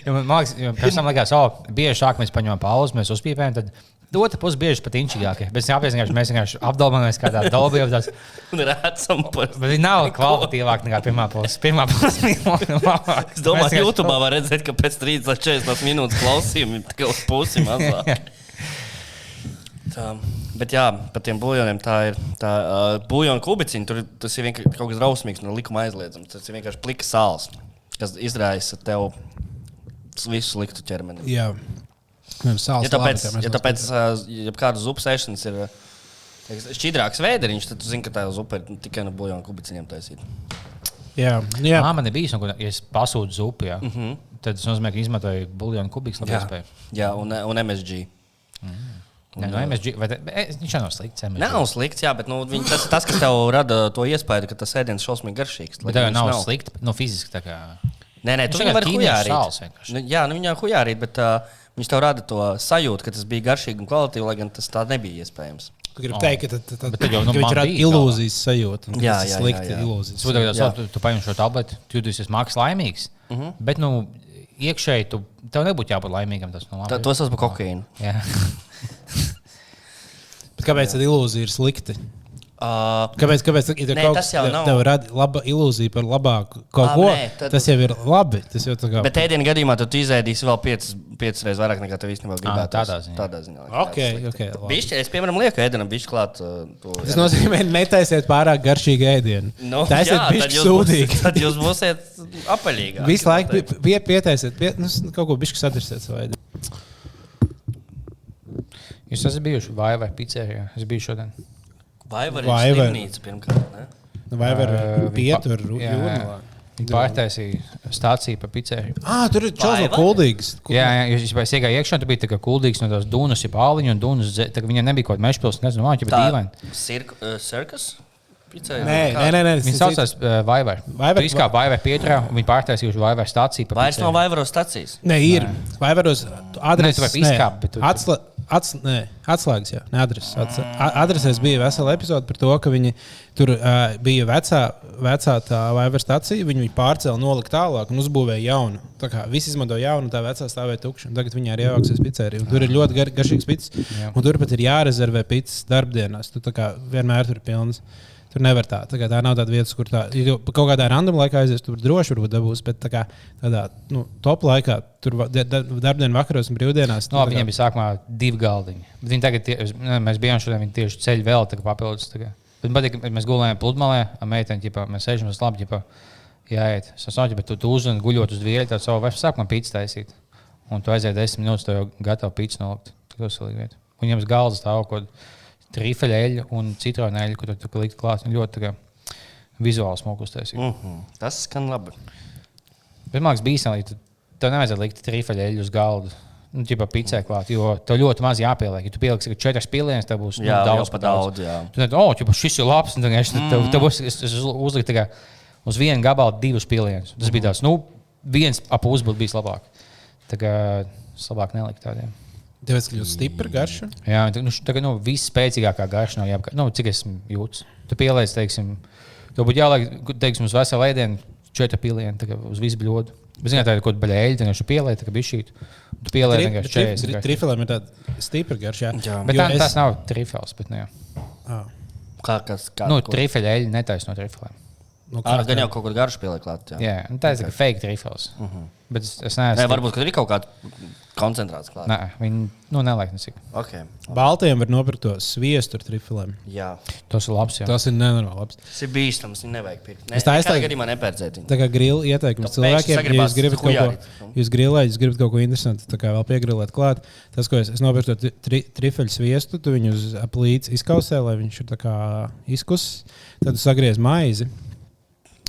Ja man liekas, jo pēc tam likās, oh, bieži sāk mēs paņemam pauzi, mēs uzpīpējam, tad otra puse bieži pat inčīgākie. Bet jāpēc, vienkārši, mēs vienkārši apdalāmies kādā Un redzam, par... bet viņi nav kvalitatīvāk nekā pirmā puse. Pirmā puse. Es domāju, YouTube var redzēt, ka pēc 30 līdz 40 minūtes klausījuma tikai uz pusi mazāk. Tā, bet jā, par tiem buļļoniem tā ir. Tā uh, buļļonu kubiciņa, tur tas ir vienkārši kaut kas drausmīgs, no likuma aizliedzams. Tas ir vienkārši plika sāls, kas izraisa tev visu sliktu ķermeni. Jā, sāls. Ja tāpēc, ja tāpēc ja kāda zupas ēšanas ir šķidrāks vēderiņš, tad tu zini, ka tā zupa ir tikai no buļļonu kubiciņiem taisīta. Jā, jā. Jā, man ir bijis, un, ja es pasūtu zupu, jā, mm -hmm. tad tas nozīmē, ka izmantoju buļbuļsāļu kubiku. Jā, jā un, un MSG. Nē, no MSG, vai te, e, viņš jau nav slikts. MSG. Nav slikts, jā, bet nu, viņi, tas ir tas, kas tev rada to iespēju, ka tas ēdiens šausmīgi garšīgs. Bet tā jau nav, nav. slikti. No fiziski tā kā. Nē, nē, Viņš tu viņu vari hujārīt. Nu, jā, nu viņā hujārīt, bet uh, viņš tev rada to sajūtu, ka tas bija garšīgi un kvalitīvi, lai gan tas tā nebija iespējams. Tu gribi teikt, ka, tad, tad, Bet tad jau, nu, bija ilūzijas ka Jā, tas ir jā, slikti ilūzijas. Tu, Jā. tu, tu paņem šo tableti, tu jūties mākslinieks laimīgs. Uh Mhm. -huh. Bet, nu, iekšēji tu, tev nebūtu jābūt laimīgam. Tas, nu, labi. Kokaīnu. Jā. Bet Kāpēc tad ilūzija ir slikta? Uh, Kāpēc, kāpēc ja tev Nē, kaut tas kas jau nav. tev rada laba ilūzija par labāku kaut Ā, ko? nē, tad- Tas jau ir labi. Tas jau tā kā. bet ēdienu gadījumā tu izēdīsi vēl piecas, piecas reizes vairāk nekā tev īstenībā gribētu. tādā ziņā. Tādā ziņā Ok, ok, labi. Bišķi, es, piemēram, lieku ēdienam bišķi klāt. Uh, to, Tas nozīmē, netaisiet pārāk garšīgu ēdienu. Nu, Taisiet bišķi jūs sūdīgi. būsiet- Tad jūs būsiet apaļīgi. Visu laiku pie, pie, pietaisiet, pie, nu, kaut ko bišķi sadarsiet ēdienu. Jūs esat bijuši vai vai pizzērijā? Es biju šodien. Vai var būt pirmkārt? Ne? Vai var Uh, pietur jūrmalā? Pārtaisīja stāciju par pizzeriju. Ah, tur ir čels no kuldīgas. Jā, jā, jūs jau iegājāt iekšā, tur bija tā kā kuldīgs no tās dūnas, jau pāliņu un dūnas. Viņam nebija kaut kāda mežpilsēta, nezinu, māķi, bet dīvaini. Cirk, uh, cirkus? Picēja? Nē, nē, nē, nē. Viņi saucās uh, Vaivar. Vaivar- Viņš kā Vaivar pieturā, un viņi pārtaisīja uz Vaivar stāciju. Vairs nav. Vaivaro stacijas. Nē, ir. Vai varos adreses? tu vari izkāpt, Atsla, ats, nē, atslēgas, jā, ne adreses. Ats, adresēs bija vesela epizode par to, ka viņi tur uh, bija vecā, vecā tā Vaivara stacija. Viņi viņu pārcēla, nolika tālāk un uzbūvēja jaunu. Tā kā visi izmanto jaunu, tā vecā stāvēja tukša. Tagad viņi arī ievāksies pizzeriju. Tur ir ļoti gar, garšīgs pizzas. Un tur pat ir jārezervē pizzas darbdienās. Tu tā kā vienmēr tur ir pilns. Tur nevar tā. Tā, tā nav tāda vieta, kur tā ja kaut kādā random laikā aizies. Tur droši varbūt dabūs, bet tā kā tādā nu, top laikā, tur va- da- da- darbdienu vakaros un brīvdienās. No, kā- viņiem bija sākumā divi galdiņi. Viņi tagad, tie, mēs bijām šodien, viņi tieši ceļ vēl tā papildus. Tā kā. Bet man patīk, ka mēs gulējām pludmalē, ar meiteni, ģipā, mēs sēžam uz labi, ģipā, jāiet. Es saprotu, bet tu, tu uzzini, guļot uz vieļa, tad savu vairs sākumā pīcis taisīt. Un tu aiziet desmit minūtes, tu jau gatavu pīcis nolikt. Tas ir lieta. Un viņiem uz galda stāv kaut kāda trīfeļa eļļa un citronu eļļa, ko tu tur likt klāt. Ļoti vizuāli smuku uztaisīt. Mm -hmm. Tas skan labi. Bet liekas, bīstami, ka tev nevajadzētu likt trīfeļu eļļu uz galda. Nu, ķipa picē klāt, jo tev ļoti maz jāpieliek. Ja tu pieliksi četras pilienas, tev būs nu, Jā, daudz jau pa daudz. daudz, jā. Nezini, oh, ķipa, šis ir labs. un Tev, tev, tev būs es, es uzlikt tikai uz vienu gabalu divus pilienus. Tas bija tāds, nu, viens ap būtu bijis labāk. Tā kā es labāk neliku tādiem. Tāpēc, ka ļoti stipra garša. Jā, tā, nu, tā kā nu, viss spēcīgākā garša nav jāapgādā. Nu, cik es jūtu? Tu pieliec, teiksim, tev būtu jāliek, teiksim, uz veselu ēdienu četri pilieni uz visu bļodu. Bet, zināt, tā ir kaut kāda baļēļa, tā vienkārši pieliec, tā kā bija šī. Tu pieliec vienkārši 40. Trifilēm ir tāda stipra garša. Jā. Bet Jo tā, es- tas nav trifels. Bet, nu, jā. Ah, Kā, kas, kā, nu, trifeļa eļļa netaisa no trifelēm. Nu, kā Gan tā? jau kaut kur garš pieliek klāt. Jā. Jā, nu, tā ir okay. fake trifels. Uh -huh. Bet es, es Nē, neesmu. varbūt, ka ir kaut kāda koncentrācija klāta. Nē, viņi nu, nelaik nesik. Okay. Baltiem var nopirkt to sviestu ar trifilēm. Jā, Tas ir labs. Jā. Tas ir nenormāli labs. tas ir bīstams. Viņu nevajag pirkt. Nē, Es tā nekādā aizslēgu- gadījumā nepērciet viņu. Tā kā grila ieteikums cilvēkiem, ja jūs gribat kaut ko, hujārīt. jūs grilējat, jūs gribat kaut ko interesantu, tā kā vēl piegrilēt klāt. Tas, ko es, es nopirku, to tri, trifeļu sviestu, tu viņu uz aplītes izkausē, lai viņš ir tā kā izkus. Tad tu sagriez maizi.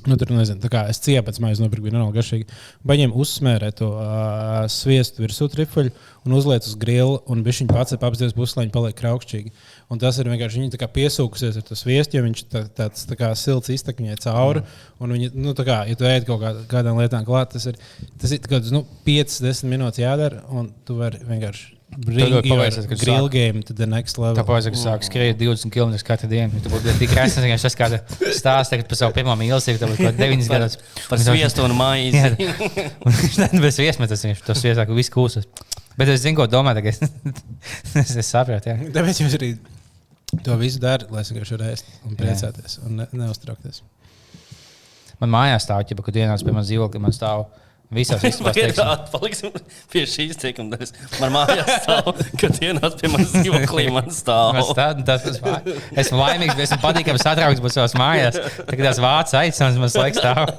Nu, tur nezinu, tā kā es pēc maizes nopirku, bija normāli garšīgi. Baņem uzsmērē to uh, sviestu virsū trifuļu un uzliek uz grila, un viņš viņu pats apzies pusi, lai viņi paliek kraukšķīgi. Un tas ir vienkārši kā piesūkusies ar to sviestu, jo viņš tā, tāds tā kā silts iztek viņai cauri. Un viņi, nu, kā, ja tu ēd kaut kā, kādām lietām klāt, tas ir, tas ir kaut kāds nu, 5-10 minūtes jādara, un tu vari vienkārši paveicies, ka tu grill game to the next level. Tāpēc, ka sāk skriet 20 km katru dienu, tad būtu tik krāsaini, ka tas kāda stāsta tagad par savu pirmo mīlestību, tad būtu kaut 9 gadus. Par sviestu un maizi. Un Viņš tad bez viesmetas, viņš to sviestā, ka viss kūsas. Bet es zinu, ko domā, tagad es, es, es saprotu. jā. Tāpēc jūs arī to visu darāt, lai es vienkārši varētu ēst un priecāties un ne, neuztraukties. Man mājās stāv, ja kad ienāc pie manas dzīvokļa, man stāv visās teiksim, Paliksim pie šīs teikuma daļas. Man mājās stāv, kad ienāc pie manas dzīvoklī, man stāv. Stāv, tas, tas, vā- esmu laimīgs, bet esmu patīkami satraukts būt savās mājās. Tagad tās vācu aicināts, man laiks stāv.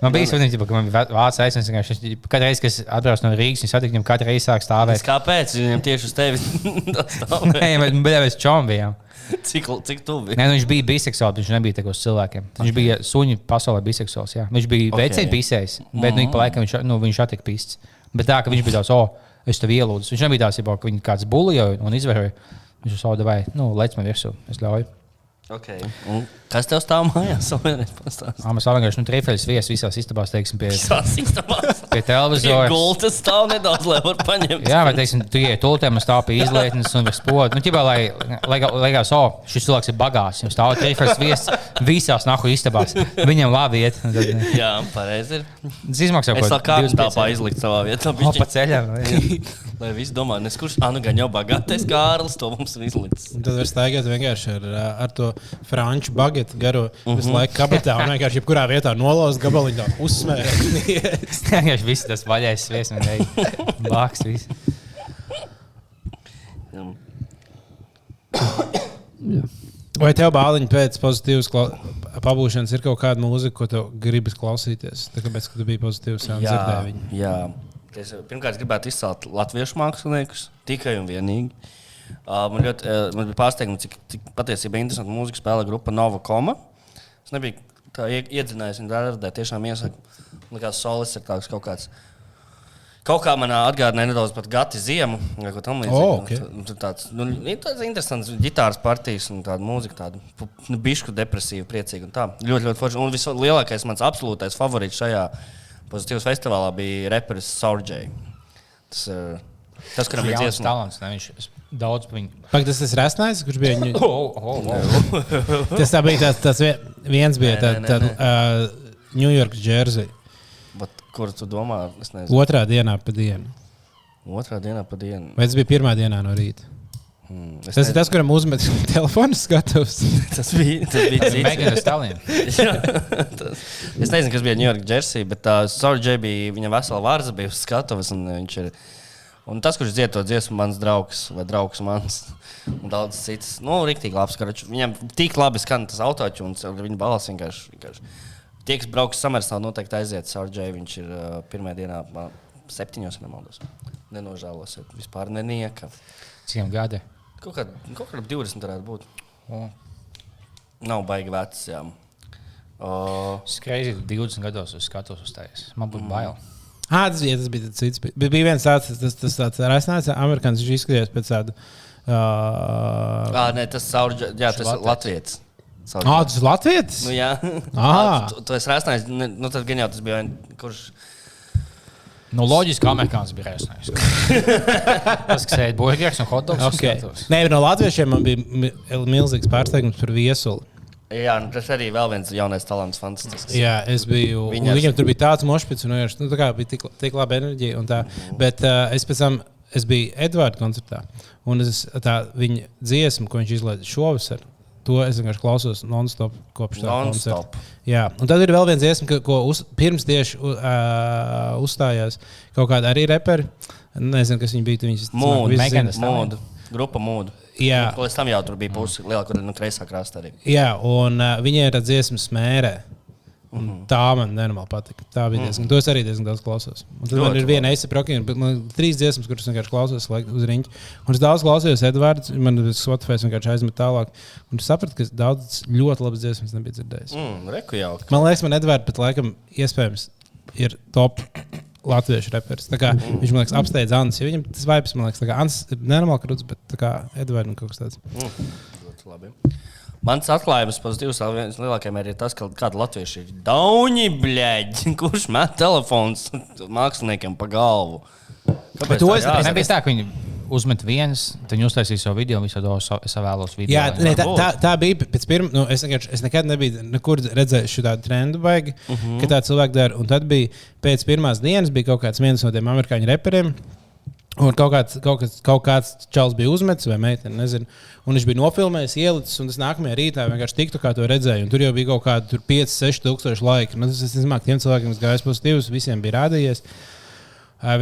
Man bija svarīgi, ka man bija vācu aicināts. Katru reizi, kad es atbraucu no Rīgas, viņš satika viņam katru reizi sāk Es stāvēt. Kāpēc viņam tieši uz tevis tas stāv? Nē, bet mēs čom bijām. Cik, cik tuvi? Nē, nu, viņš bija biseksuāls, viņš nebija tāds uz cilvēkiem. Viņš bija suņu pasaulē biseksuāls. Jā. Viņš bija Ok. okay. vecais bisējs, bet nu, ik pa laikam viņš, nu, viņš attika pists. Bet tā, ka viņš bija tāds, oh, es tev ielūdzu. Viņš nebija tāds, ka viņu kāds bulīja un izvēroja. Viņš uz saudu vai, nu, lec man virsū, es ļauju. Okay. Un kas tev stāv mājās? Vēlreiz pastāsti. Ā, Mēs vienkārši nu, trīfeļus viesis visās istabās, teiksim, pie, Tās istabās. Pie televizora. Gultas stāv nedaudz, lai var paņemt. Jā, vai teiksim, tu ienāc tultēm, un stāv pie izlietnes un spoda. Nu, ķibā, lai, lai, lai, lai, oh, šis cilvēks ir bagāts. Viņam stāv trīfeļus viesis visās nahu istabās. Viņam labi iet. Tad, Jā, pareizi ir. tas izmaksā Es kaut vēl kādu 25 tāpā izlikt savā vietā. O, pa ceļam. Lai visi domā, nes kurš, ah, nu gan jau bagātais Kārlis to mums ir izlicis. Tad var staigāt vienkārši ar, ā, ar to franču bagetu garo uh -huh. Mhm. visu laiku kabatā un vienkārši jebkurā vietā nolauzt gabaliņu, tā uzsmērēt. Vienkārši viss tas vaļais sviests man ir. Bāks. Vai tev bāliņi pēc pozitīvas pabūšanas ir kaut kāda mūzika, ko tev gribas klausīties? Tāpēc, ka tu biji pozitīvs Jā, dzirdēji viņu. jā. Es, pirmkārt, gribētu izcelt latviešu māksliniekus tikai un vienīgi. Uh, man, ļoti, uh, man bija pārsteigums, cik, cik patiesībā interesanti mūzika spēlē grupa Nova Koma. Es nebiju tā ie- iedzinājies viņa darbā, tiešām iesaku. Likās, solis ir tāds kaut kāds. Kaut kā manā atgādināja nedaudz par Gati ziemu, vai ko tamlīdzīgu. O, ok. Un tur Tāds, nu, ir tāds interesants ģitāras partijas un tāda mūzika, tāda nu, bišku depresīva, priecīga. un Tā ļoti, ļoti forša. Un vislielākais mans absolūtais favorīts šajā pozitīvas festivālā bija reperis Saurģei. Tas, ir tas, kuram bija Jauns dziesma. talants. Ne? Viņš daudz viņu. Pak, tas ir Rasnais, kurš bija. Ņu... Oh, oh, oh. Tas tā bija tas vie- viens bija Nē, tāds nē, tā, nē, uh, New York jersey. Kur tu domā? Es nezinu. Otrā dienā pa dienu. Otrā dienā pa dienu. Vai tas bija pirmā dienā no rīta? Hmm, es Tas ir nezinu. tas, kuram uzmet telefonu skatus. Tas bija tas bija cits. Megan Thee Stallion. Jā, tas- es nezinu, kas bija New York Jersey, bet tā Sorge bija viņa vesela vārza bija uz skatuves. un Viņš ir un tas, kurš dzied to dziesmu, mans draugs vai draugs mans. Un daudz cits. Nu, rīktīgi labs. Karač. Viņam tik labi skan tas autoķuns, un viņa balss vienkārši. vienkārši. Tie, kas brauks samērā, noteikti aiziet Sorge. Viņš ir uh, pirmā dienā, man- septiņos, nemaldos. Nenožēlosiet. Vispār nenieka. Cik gadi? Kaut kā, kaut kā 20 varētu būt. Oh. Nav baigi vecs. Jā. Uh, Skreizi 20 gados uz skatuves uzstājies. Man būtu bail. Ah, tas bija, tas bija tas cits. Bija, bija viens tāds, tas, tas tāds Rasnais, amerikānis, viņš izskatījās pēc tāda. Uh, Ah, nē, tas Saurģe, jā, tas ir Latvijas. Ah, tas ir Latvijas? Nu, jā, Ah. tu, tu esi rēsnājis. Nu, tad gan jau tas bija, kurš. Nu, loģiski, ka amerikānis bija rēsnājis. Tas, kas ēd burgers un hotdogs. Okay. Nē, no latviešiem man bija mi- milzīgs pārsteigums par viesuli. Jā, nu, tas arī vēl viens jaunais talants, fantastisks. Jā, es biju. Viņas-. Viņam tur bija tāds mošpits, un vienkārši, nu, tā kā bija tik, tik laba enerģija. un Tā. Bet uh, es pēc tam es biju Edvards koncertā, un es, tā, viņa dziesma, ko viņš izlaiž šovasar, to es vienkārši klausos non-stop kopš tā Non-stop. koncerta. Jā, un tad ir vēl viena dziesma, ka- ko uz, pirms tieši uh, uzstājās kaut kāda arī reperi. Nezinu, kas viņi bija. Viņas, Mūdu, grupa mūdu. Jā. Nu, Līdz tam jau tur bija pusi lielākā, no kreisā krasta arī. Jā, un uh, viņai ir tā dziesma Un Mhm. tā man nenormāli patika. Tā bija diezgan. To es arī diezgan daudz klausos. Un tad man Ļoti ir viena eisa prokīna, bet man ir trīs dziesmas, kuras vienkārši klausos uz rīņķa. Un es daudz klausījos Edvards, man Spotify vienkārši aizmet tālāk. Un es sapratu, ka daudz ļoti labas dziesmas nebiju dzirdējis. Mm, reku jau. Man liekas, man Edvards pat laikam iespējams ir top. Latviešu reperis. Tā Kā, Mhm. viņš man liekas, apsteidz Ansu. Viņam tas vibes, man liekas, tā kā Ans ir nenormāli krūts, bet tā kā Edvards kaut kas tāds. Ļoti labi. Mans atklājums pozitīvs viens lielākajam ir tas, ka kāda latvieši ir dauni, bļaļ, kurš met telefons māksliniekiem pa galvu. Kāpēc to es- nebiju tā, ka viņi uzmet viens, tad viņi uztaisīja savu video, visu to sa- es vēlos video. Jā, ne, tā, tā, tā bija pēc pirmā. Nu, es, es nekad nebiju nekur redzējis šādu trendu, baigi, uh Mhm. -huh. ka tā cilvēki dara. Un tad bija pēc pirmās dienas, bija kaut kāds viens no tiem amerikāņu reperiem. Un kaut kāds, kaut, kāds, kaut kāds čels bija uzmetis, vai meitene, nezinu. Un viņš bija nofilmējis, ielicis, un tas nākamajā rītā vienkārši tiktu, kā to redzēju. Un tur jau bija kaut kādi 5, 6 tūkstoši laiki. Nu, tas, nezinu, tiem cilvēkiem, kas gāja pozitīvus, visiem bija rādījies.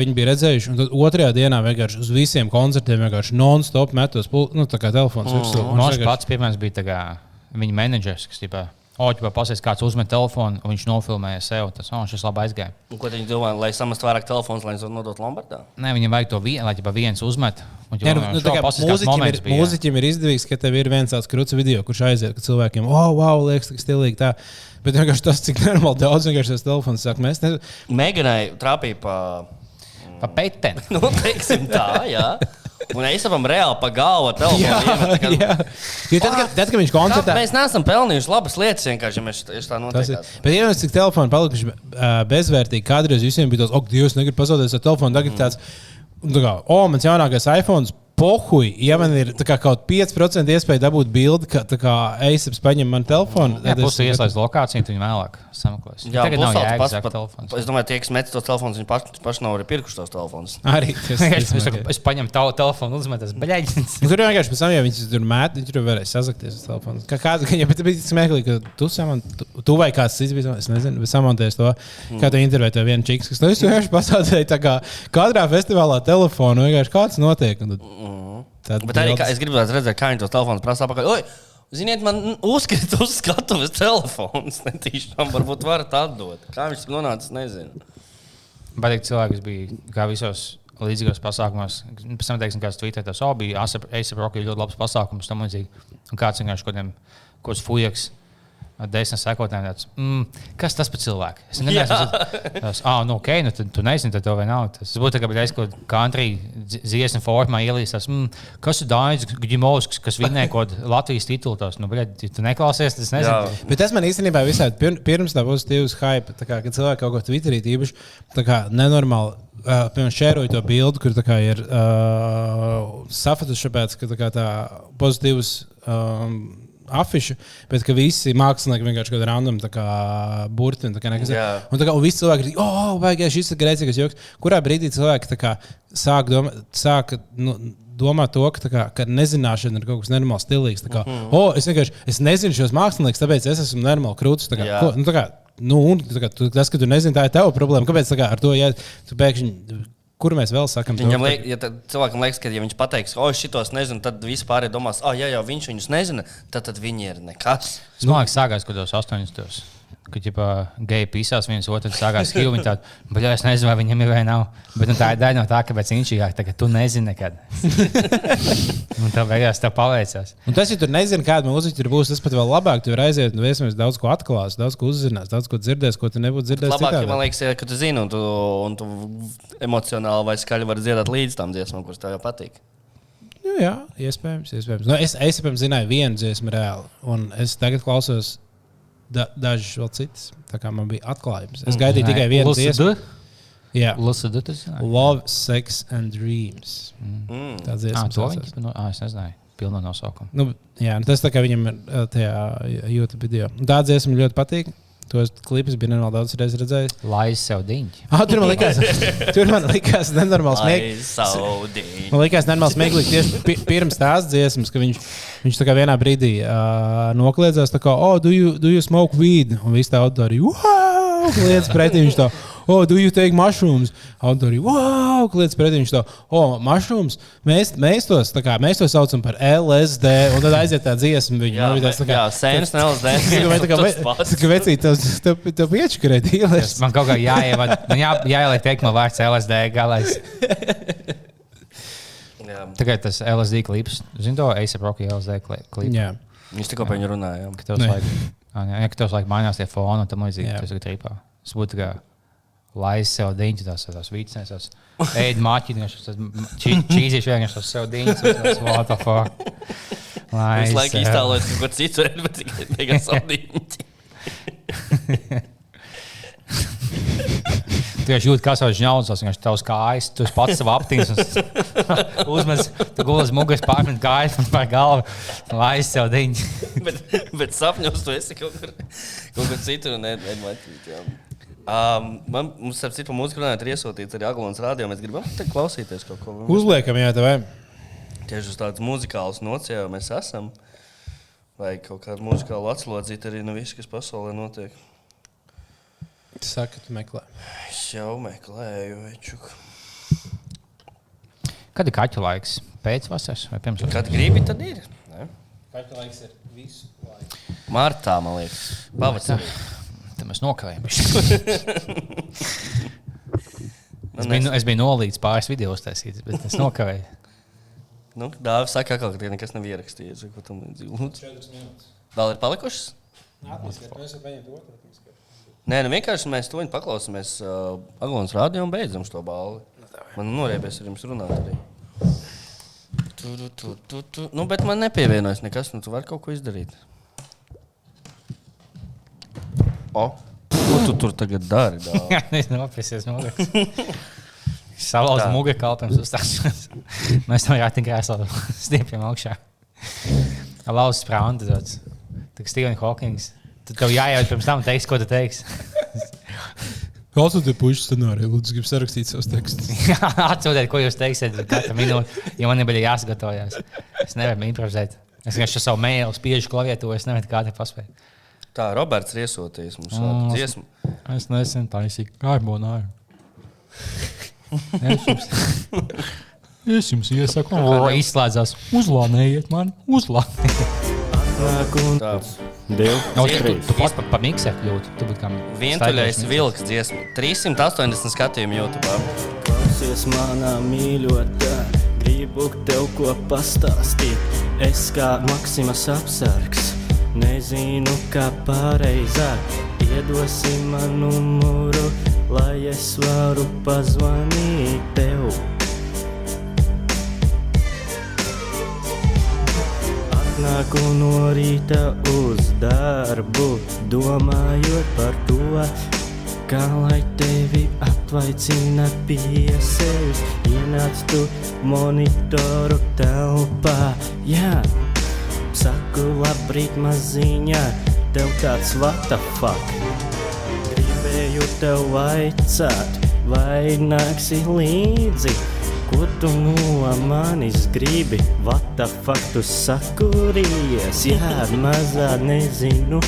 Viņi bija redzējuši, un tad otrajā dienā vienkārši uz visiem koncertiem vienkārši non-stop metos, nu, tā kā telefons virsū. Un Mums vienkārši- pats pirmais bija kā viņa menedžers, kas tipā, Oķipā pasaka, kāds uzmet telefonu, un viņš nofilmēja sev. Tas, oh, šis labi aizgāja. Un Ko viņi domā, lai samastu vairāk telefons, lai viņi nodot Lombardā? Nē, viņam vajag to vienu, lai ģipā viens uzmet. Un, Jā, nu, nu, tā kā mūziķim, ir, bija. mūziķim ir izdevīgs, ka tev ir viens tāds krūts video, kurš aiziet, ka cilvēkiem, oh, wow, liekas, tik stilīgi. Tā. Bet vienkārši tas, cik normāli daudz vienkārši tas telefons saka, mēs nezinām. Meganai trāpīja pa, Pa peteni. nu, teiksim tā, jā. Un es tam reāli pa galvu ar telefonu. Kā- jā. Jo tad, kad, tad, kad viņš Kā, koncertā mēs neesam pelnījuši labas lietas, vienkārši ja mēs tieši tā notiekās. Bet, ja mēs cik telefoni palikuši uh, bezvērtīgi, kādreiz visiem bija tas, ok, Dievs, negribu pazaudēt savu telefonu. Tagad mm. tāds, un tā kā, o, mans jaunākais iPhone. Pohuj, ja man ir kā, kaut 5% iespēja dabūt bildi, ka tā kā Eisaps paņem man telefonu, tad plus es- tu ieslēdz lokāciju, viņu vēlāk sameklēs. Jā, Tagad nav jēgas pats zakt pat- telefons. Es domāju, tie, kas met tos telefonus, viņi paši, paši nav arī pirkuši tos telefonus. Arī tas Es, es, ir. saku, es paņemu tavu telefonu, uzmetu, bļaļ. Tur jau vienkārši pēc tam, ja viņi tur met, viņi tur varēja sazakties uz telefonu. Kā kāda, ka, ja, bet bija smieklīgi, ka tu, samant, tu, tu vai kāds cits bija, es nezinu, bet samontējies to, kā tu intervētā vienu čiks, kas, nu, es vienkārši pasādēju tā kā katrā festivālā telefonu, vienkārši kāds notiek. un Tad, tad Bet arī kā, es gribētu redzēt, kā viņi tos telefonus prasa apakaļ. Ziniet, man uzkrita uz skatuves telefons. Netīšām varbūt varat atdot. Kā viņš nonāca, nezinu. Bet cilvēks bija kā visos līdzīgos pasākumos. Pēc tam teiksim, kāds tweetē, tas oh, bija ASAP Rocky ļoti labs pasākums, tam līdzīgi. Un kāds vienkārši kaut kādiem, kaut kāds fujaks. Desmit sekotājiem tāds, mm, kas tas par cilvēku? Es nezinu, kas ah, nu, ok, nu, tad tu nezini, tad to vai nav. Tas būtu kā reiz kaut kādā country dzi- dziesmu formā ielīstās, mm, kas ir Dainis Gimovskis, kas vinnēja kaut Latvijas titulu. Tos, nu, bļaļ, ja tu neklausies, tas nezinu. Jā. Bet tas man īstenībā visādi pir- pirms tā pozitīvas hype, tā kā, kad cilvēki kaut ko Twitterī īpaši tā kā nenormāli. Uh, Piemēram, šēroju to bildi, kur tā kā ir uh, tāpēc, ka tā, tā pozitīvs um, afiša, bet ka visi mākslinieki vienkārši kaut kādā random tā kā burti un tā kā nekas. Jā. Un kā un visi cilvēki ir, oh, vai šis ir grēcīgs joks. Kurā brīdī cilvēki kā sāk domāt, sāk, nu, domāt to, ka, kā, ka nezināšana ir kaut kas nenormāls, stilīgs. Kā, mm -hmm. oh, es vienkārši es nezinu šos māksliniekus, tāpēc es esmu Jā. ko, nu, kā, nu, kā, tu, tas, ka tu nezini, tā ir tava problēma. Kāpēc kā, ar to ja, tu pēkšņi, kur mēs vēl sakām, Viņam liek, ja tad cilvēkam liekas, ka, ja viņš pateiks, o, es šitos nezinu, tad vispār ir domās, ah, ja jau viņš viņus nezina, tad, tad viņi ir nekas. Ka sākās kaut kādos 80. Kad jau geji pisās viens otru, sākās skīvi. Tādi, bet es nezinu, vai viņam ir vai nav. Bet nu, tā ir daļa no tā, kāpēc viņš ir jāsaka, ka tu nezini nekad. Un tā beigās tā paveicās. Un tas, ja tu nezini, kāda mūzika tur būs, tas pat vēl labāk. Tu vari aiziet un iespējams daudz ko atklās, daudz ko uzzinās, daudz ko dzirdēs, ko tu nebūtu dzirdējis. Labāk, ja citādi. man liekas, ja, ka tu zini, un tu, un tu emocionāli vai skaļi vari dziedāt līdz tam dziesmām, kuras tev patīk. Nu, jā, iespējams. iespējams. Nu, es, es, piemēram, zināju vienu dziesmu reāli, un es tagad klausos da, dažas vēl citas. Tā kā man bija atklājums. Es gaidīju tikai vienu dziesmu. Jā, ir. Love, Sex and Dreams. Mm. Tā Ah, dziesma. to saucās. viņi. Nu, ah, es nezināju. Pilno nosaukumu. Nu, jā, nu, tas tā kā viņam ir tajā YouTube video. Tā dziesma ļoti patīk. Tos klipus bija nenormāli daudz reizes redzējis. Laiz sev diņķi. Ah, tur man likās, tur man likās nenormāls smieklīgs. Man liekas, nenormāli smieklīgi tieši pi pirms tās dziesmas, ka viņš, viņš tā kā vienā brīdī uh, nokliedzās, tā kā, oh, do you, do you smoke weed? Un viss tā auditorija, wow, kliedz pretī. Viņš tā, oh, do you take mushrooms? Auditorija, wow, kliedz pretī. Viņš tā, oh, mushrooms. Mēs, mēs, tos, kā, mēs to saucam par LSD. Un tad aiziet tā dziesma. Viņa, Jā, bija tāds, tā kā, jā, sēnes nelas dēļ. Tā kā, kā, vecīt, tev, tev, tev piečakarē dīlers. Man kaut kā jāievad, man jā, jāieliek teikt, man vārds LSD galais. Tagad tas LSD klips. Zini to ASAP Rocky LSD kli- klipu? Jā. Viņš tikko par viņu runāja. jā. Ka tev Nē. laik, ah, jā, ja, ka tev laik mainās tie foni un tam līdzīgi. Tas ir trīpā. Tas būtu kā laiz sev diņķi, tās tās vīcnes, tās ēd māķiņas, tas čīzīši vienkārši tas sev diņķis, tas what the fuck. Laiz Visu laiku sev. iztēlojas kaut ko citu, bet tikai beigās saldīņķi. Tu jau jūti, kā savs žņaudzes, vienkārši tavs kājas, tu pats savā aptīns. Uzmēs, tu gulies muguras pārmet kājas un par galvu. Laiz sev diņķi. bet, bet sapņos tu esi kaut kur, kaut kur citur un nematīt. Um, man, mums, starp citu, mūzika runājot, ir iesūtīts arī Aglons rādio. Mēs gribam te klausīties kaut ko. Uzliekam, jā, tev. Tieši uz tādas muzikālas nots jau mēs esam. Vai kaut kādu muzikālu atslodzītu arī no viss, kas pasaulē notiek. Saka, tu meklē. Es jau meklēju, večuk. Kad ir kaķu laiks? Pēc vasaras vai pirms vasaras? Kad gribi, tad ir. Ne? Kāda laiks ir visu laiku? Martā, man liekas, pavasarī. Tad mēs nokavējam. Nu, Es biju, nu- es biju nolīdz pāris video uztaisīts, bet es nokavēju. Nu, Dāvis saka, ka tie nekas nav ierakstīts. ko tam līdzīgu. Lūdzu. Vēl ir palikušas? Nē, nu vienkārši mēs to paklausāmies. Uh, Aglons rādījā un beidzam šo balvu. Man noriebies ar jums runāt arī. Tu, tu, tu, tu, tu. Nu, bet man nepievienojas nekas, nu tu vari kaut ko izdarīt. O, ko tu tur tagad dari? dāvi? Es nopirksies muguras. Salauzu Tā. muguru kalpams uzstāšanās. Mēs tam jātiek krēslā stiepjam augšā. Lauzu sprāntu tāds. Tā kā Stevens Hawkings. Tad tev jāiet pirms tam teiks, ko tu teiksi. Klausoties pušu scenāriju, lūdzu, gribu sarakstīt savus tekstus. Atsūtiet, ko jūs teiksiet katru minūti, jo man nebija jāsagatavojas. Es nevaru improvizēt. Es vienkārši savu mēlu spiežu klaviatūru, es nevaru kādā paspēt. Tā, Roberts ir iesūtījis mums tādu dziesmu. Es nesen taisīju karbonāru. Es jums, es jums iesaku, izslēdzās. Uzlānējiet mani, uzlānējiet. Divi, tu, tu, pats pa, pa miksē kļūti. Tu būtu kā vientuļais vilks dziesma. 380 skatījumu YouTube. Klausies manā mīļotā, gribu tev ko pastāstīt. Es kā Maksimas apsargs, nezinu kā pareizāk. Iedosim man numuru, lai es varu pazvanīt tev. Atnāku no rīta uz darbu, domājot par to, kā lai tevi apvaicina pie sevis. Ienāc tu monitoru telpā, jā, saku labrīt maziņā, tev tāds what the fuck. Gribēju tev vaicāt, vai nāksi līdzi, ko tu no manis gribi? What the fuck tu sakuries? Jā, mazā nezinu.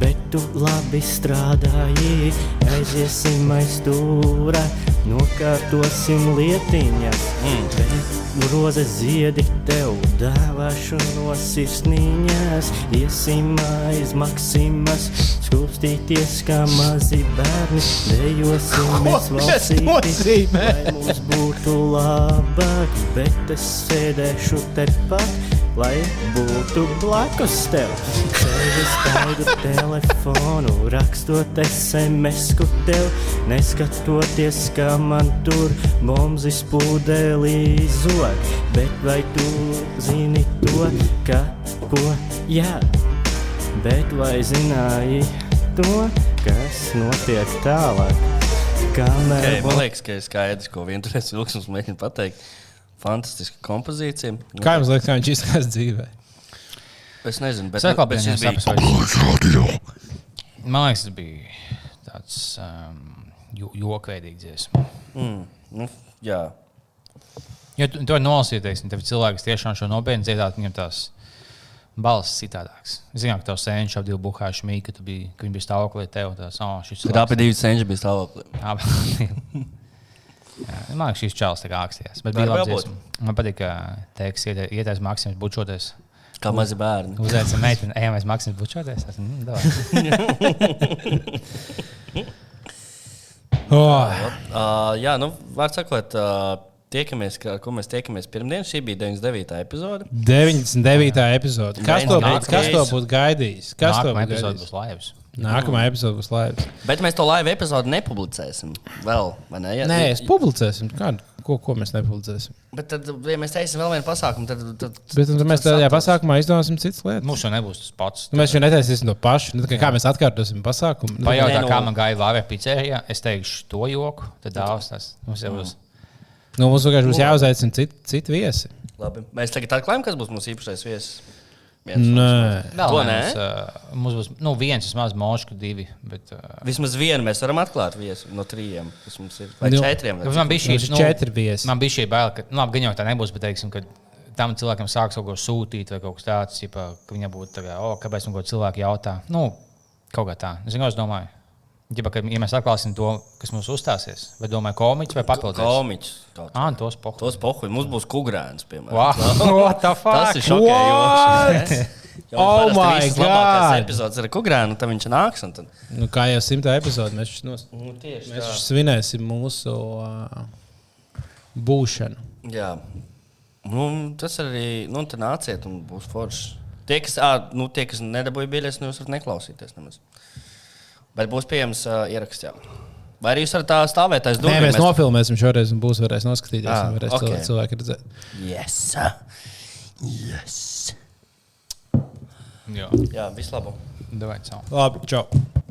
Bet tu labi strādāji, aiziesim aiz stūra, nokārtosim lietiņas. Mm. Bet roze ziedi tev dāvāšu no sirsniņas, iesim aiz maksimas, skūpstīties kā mazi bērni, dejosim mēs nozīmē? lai mums būtu labāk, bet es sēdēšu tepat. Lai būtu blakus tev, tevi skaidu telefonu, rakstot SMS, ku tev, neskatoties, kā man tur bombas pudelī zog. Bet vai tu zini to, ka ko jā? Bet vai zināji to, kas notiek tālāk? Kamēr Okay, man liekas, ka ir skaidrs, ko vientuļais vilks mums mēģina pateikt. Fantastiska kompozīcija. Kā jums liekas, kā viņš izskatās dzīvē? Es nezinu, bet, atkal bet šis bija sapnis. Man liekas, tas bija tāds um, jo- jokveidīgs dziesma. Mm, nu, jā, Jo tu, tu vari nolasīt, teiksim, tev kas tiešām šo nopietni dziedāt, viņam tās balss citādāks. Zinu, ka tev sēņš jau divu buhāšu mīku, ka, tu biji, ka viņi bija stāvoklī tev. Tas, oh, šis kad abi divi cenši bija stāvoklī. Man liekas, čalis tā kā ākstījās. Bet bija labi. būt. Man patīk, ka teiks, ietais Maksims bučoties. Kā mazi bērni. Uzveicam meiteni, ejam, mēs Maksims bučoties. Es, davai. Oh, Uh, jā, nu, var sakot, uh, tiekamies, ka, ko mēs tiekamies pirmdien. Šī bija 99. epizode. 99. epizode. Kas to, būtu, kas to būtu gaidījis? Kas to Nākamā būtu epizode gaidījis? būs laivs. Nākamā epizode būs laivs. Bet mēs to live epizodi nepublicēsim. Vēl, vai ne? Ja, Nē, es publicēsim. Kādu, ko, ko mēs nepublicēsim? Bet tad, ja mēs taisām vēl vienu pasākumu, tad. tad Bet tad mēs tajā pasākumā izdomāsim citas lietas. Mums jau nebūs tas pats. Nu, Mēs jau netaisīsim to pašu. Nu, kā kā mēs atkārtosim pasākumu? Pajautā, Nē, nu- kā man gāja Vācijā pizzerijā. Es teikšu to joku, tad dāvās tas. Mums jau būs. Nu, mums vienkārši būs jāuzaicina citi, citi viesi. Labi. Mēs tagad atklājam, kas būs mūsu īpašais viesis. Viens Nē, Vēl To nē? Mums, uh, mums būs nu, viens, vismaz mūžs, divi. Bet, uh, Vismaz vienu mēs varam atklāt viesu no trījiem, kas mums ir. Vai Nu, četriem? vai man bija šī ir četri viesi. Man bija šī baila, ka, nu, labi, gan jau tā nebūs, bet, teiksim, ka tam cilvēkam sāks kaut ko sūtīt, vai kaut kas tāds, ģipa, ka viņam būtu tā, kā, oh, kāpēc man kaut ko cilvēku jautā. Nu, kaut kā tā. Zinu, ko es domāju. Ģipa, ka, ja mēs atklāsim to, kas mums uzstāsies, vai domāju, komiķis vai papildus. Komiķis. Ah, tos pohu. Tos pohuļus mums būs kukurēns, piemēram. Wow? Tas ir šokējoši. Jo Oh my God! epizodes ar kukurēnu, tad viņš nāks. un Tad... nu, kā jau simtā epizodē, mēs, nos- Nu, mēs tā. svinēsim mūsu uh, būšanu. Jā. Nu, tas arī, nu, nāciet un būs forši. Tie, kas, ā, nu, tie, kas nedabūja biļetes, nu, jūs varat neklausīties nemaz. Bet būs pieejams uh, ieraksts, jā. Vai arī jūs varat tā stāvēt aiz Nē, durvīm? mēs nofilmēsim šoreiz, un būs varēs noskatīties. Ah, un varēs ok. cilvēki, redzēt. Yes! Yes! Jā, Jā, vislabāk! Labi, čau!